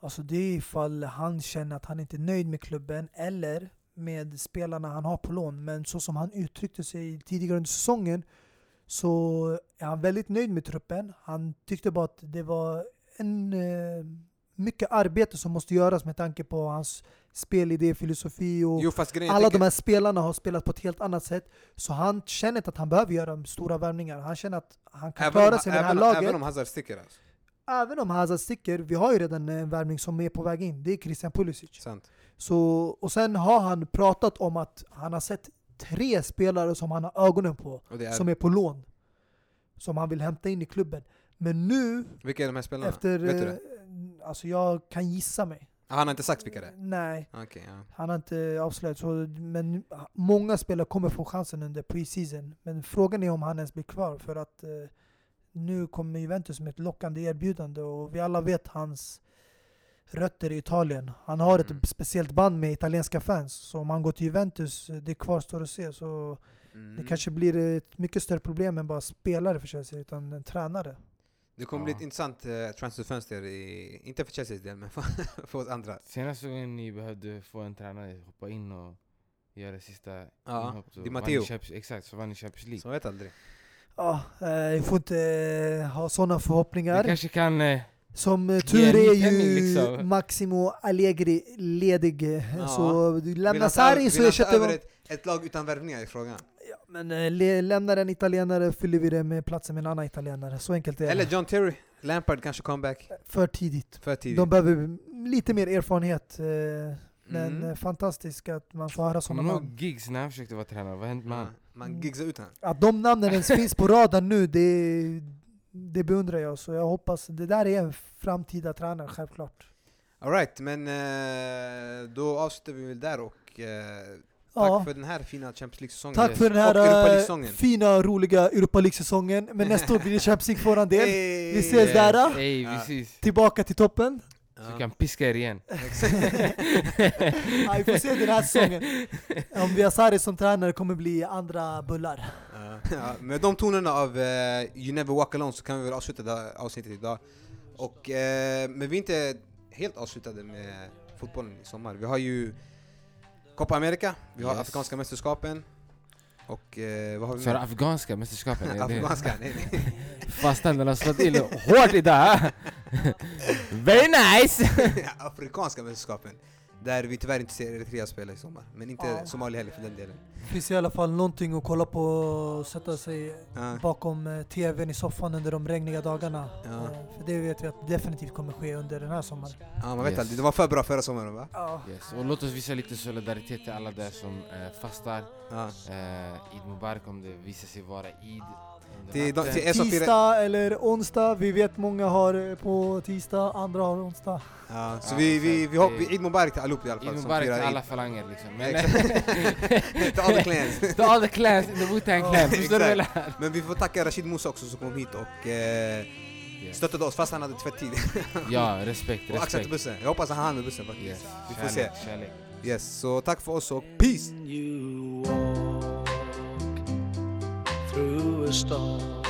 Alltså det är ifall han känner att han inte är nöjd med klubben eller med spelarna han har på lån. Men så som han uttryckte sig tidigare under säsongen så är han väldigt nöjd med truppen. Han tyckte bara att det var en, eh, mycket arbete som måste göras med tanke på hans spelidé, filosofi och Jo grejen alla de här spelarna har spelat på ett helt annat sätt. Så han känner inte att han behöver göra stora värvningar. Han känner att han kan även, klara om, sig med det här även, laget. även om Hazard sticker alltså. Även om Hazard sticker, vi har ju redan en värvning som är på väg in. Det är Christian Pulisic. Sant. Så, och sen har han pratat om att han har sett tre spelare som han har ögonen på, är, som är på lån. Som han vill hämta in i klubben. Men nu, vilka är de här spelarna? efter... Vet du eh, det? Alltså jag kan gissa mig. Ah, Han har inte sagt vilka det är? Nej, Okej, ja. han har inte avslöjat. Så, men många spelare kommer få chansen under preseason. Men frågan är om han ens blir kvar. För att eh, nu kommer Juventus med ett lockande erbjudande och vi alla vet hans rötter i Italien. Han har ett Mm. speciellt band med italienska fans. Så om han går till Juventus, det kvarstår att se. Så Mm. det kanske blir ett mycket större problem än bara spelare för Chelsea, utan en tränare. Det kommer bli Ja. ett intressant uh, transferfönster, i, inte för Chelseas del men för, för oss andra. Senaste gången ni behövde få en tränare hoppa in och göra det sista Ja, inhopp, så Di vann Matteo. ni Champions- Exakt, så vann ni Champions League. Så man vet aldrig. Ja, eh, jag får inte eh, ha sådana Ni förhoppningar. kanske kan... Eh, Som eh, tur är ju liksom. Maximo Allegri ledig. eh, Ja. Så du lämnar Sarri så ersätter vi ett, ett lag utan värvningar i frågan. Ja, Men eh, lämnar en italienare fyller vi det med platsen med en annan italienare. Så enkelt är Eller det. John Terry, Lampard kanske comeback För tidigt. för tidigt. De behöver lite mer erfarenhet. eh, Men Mm. eh, fantastiskt att man får höra sådana Kommer namn. ihåg Giggs när han försökte vara tränare? Vad hände med han? man giggsar ut honom. Att de namnen ens finns på radarn nu, det, det beundrar jag. Så jag hoppas, det där är en framtida tränare självklart. Alright, men eh, då avslutar vi väl där och eh, tack Ja. för den här fina Champions League-säsongen. Tack för den här eh, League-säsongen. fina, roliga Europa League-säsongen. Men nästa år blir det Champions League för våran del. Hey! Vi ses där då. Ey, Ja. Tillbaka till toppen. Ja. Så vi kan piska er igen. Ja, vi får se den här säsongen. Om vi har Sarri som tränare kommer bli andra bullar. Ja, ja, med de tonerna av eh, You Never Walk Alone så kan vi väl avsluta det här avsnittet idag. Och, eh, men vi är inte helt avslutade med fotbollen i sommar. Vi har ju Copa America, vi har Yes. Afrikanska mästerskapen och eh, vad har vi För afghanska mästerskapen. Afrikanska, nej, nej. Fast tänderna slått in hårt idag. Very nice! Afrikanska mästerskapen. Där vi tyvärr inte ser Eritrea spela i sommar. Men inte Ja. Somalia heller för den delen. Det finns i alla fall någonting att kolla på och sätta sig Ja. bakom eh, tvn i soffan under de regniga dagarna. Ja. Eh, För det vet vi att definitivt kommer ske under den här sommaren. Ja, man vet Yes. aldrig. Det var för bra förra sommaren va? Ja. Yes. Och låt oss visa lite solidaritet till alla där som eh, fastar. Ja. Eh, Eid Mubarak om det visar sig vara Eid. Till till. Tisdag eller onsdag, vi vet många har eh, på tisdag, andra har onsdag. Ja, så Ja, vi, vi, vi, exakt. hopp, vi Eid Mubarak till allihop i alla fall. Eid Mubarak till alla falanger liksom. Men, Till all the clans. to all the clans in the Wu-Tang clan. Förstår du? Men vi får tacka Rashid Musa också som kom hit och eh, stöttade oss fast han hade tvättid. Ja, respekt, och axlat respekt. bussen. Jag hoppas han hann med bussen faktiskt. Yes. Vi får Kärlek, se. kärlek. Yes, så tack för oss och peace! Through a storm.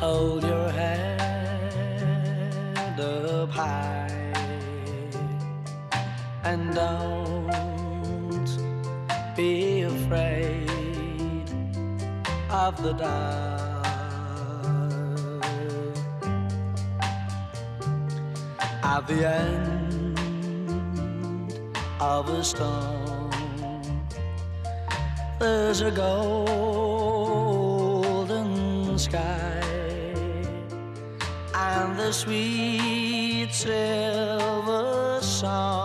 Hold your head up high and don't be afraid of the dark. At the end of a storm. There's a golden sky and the sweet silver song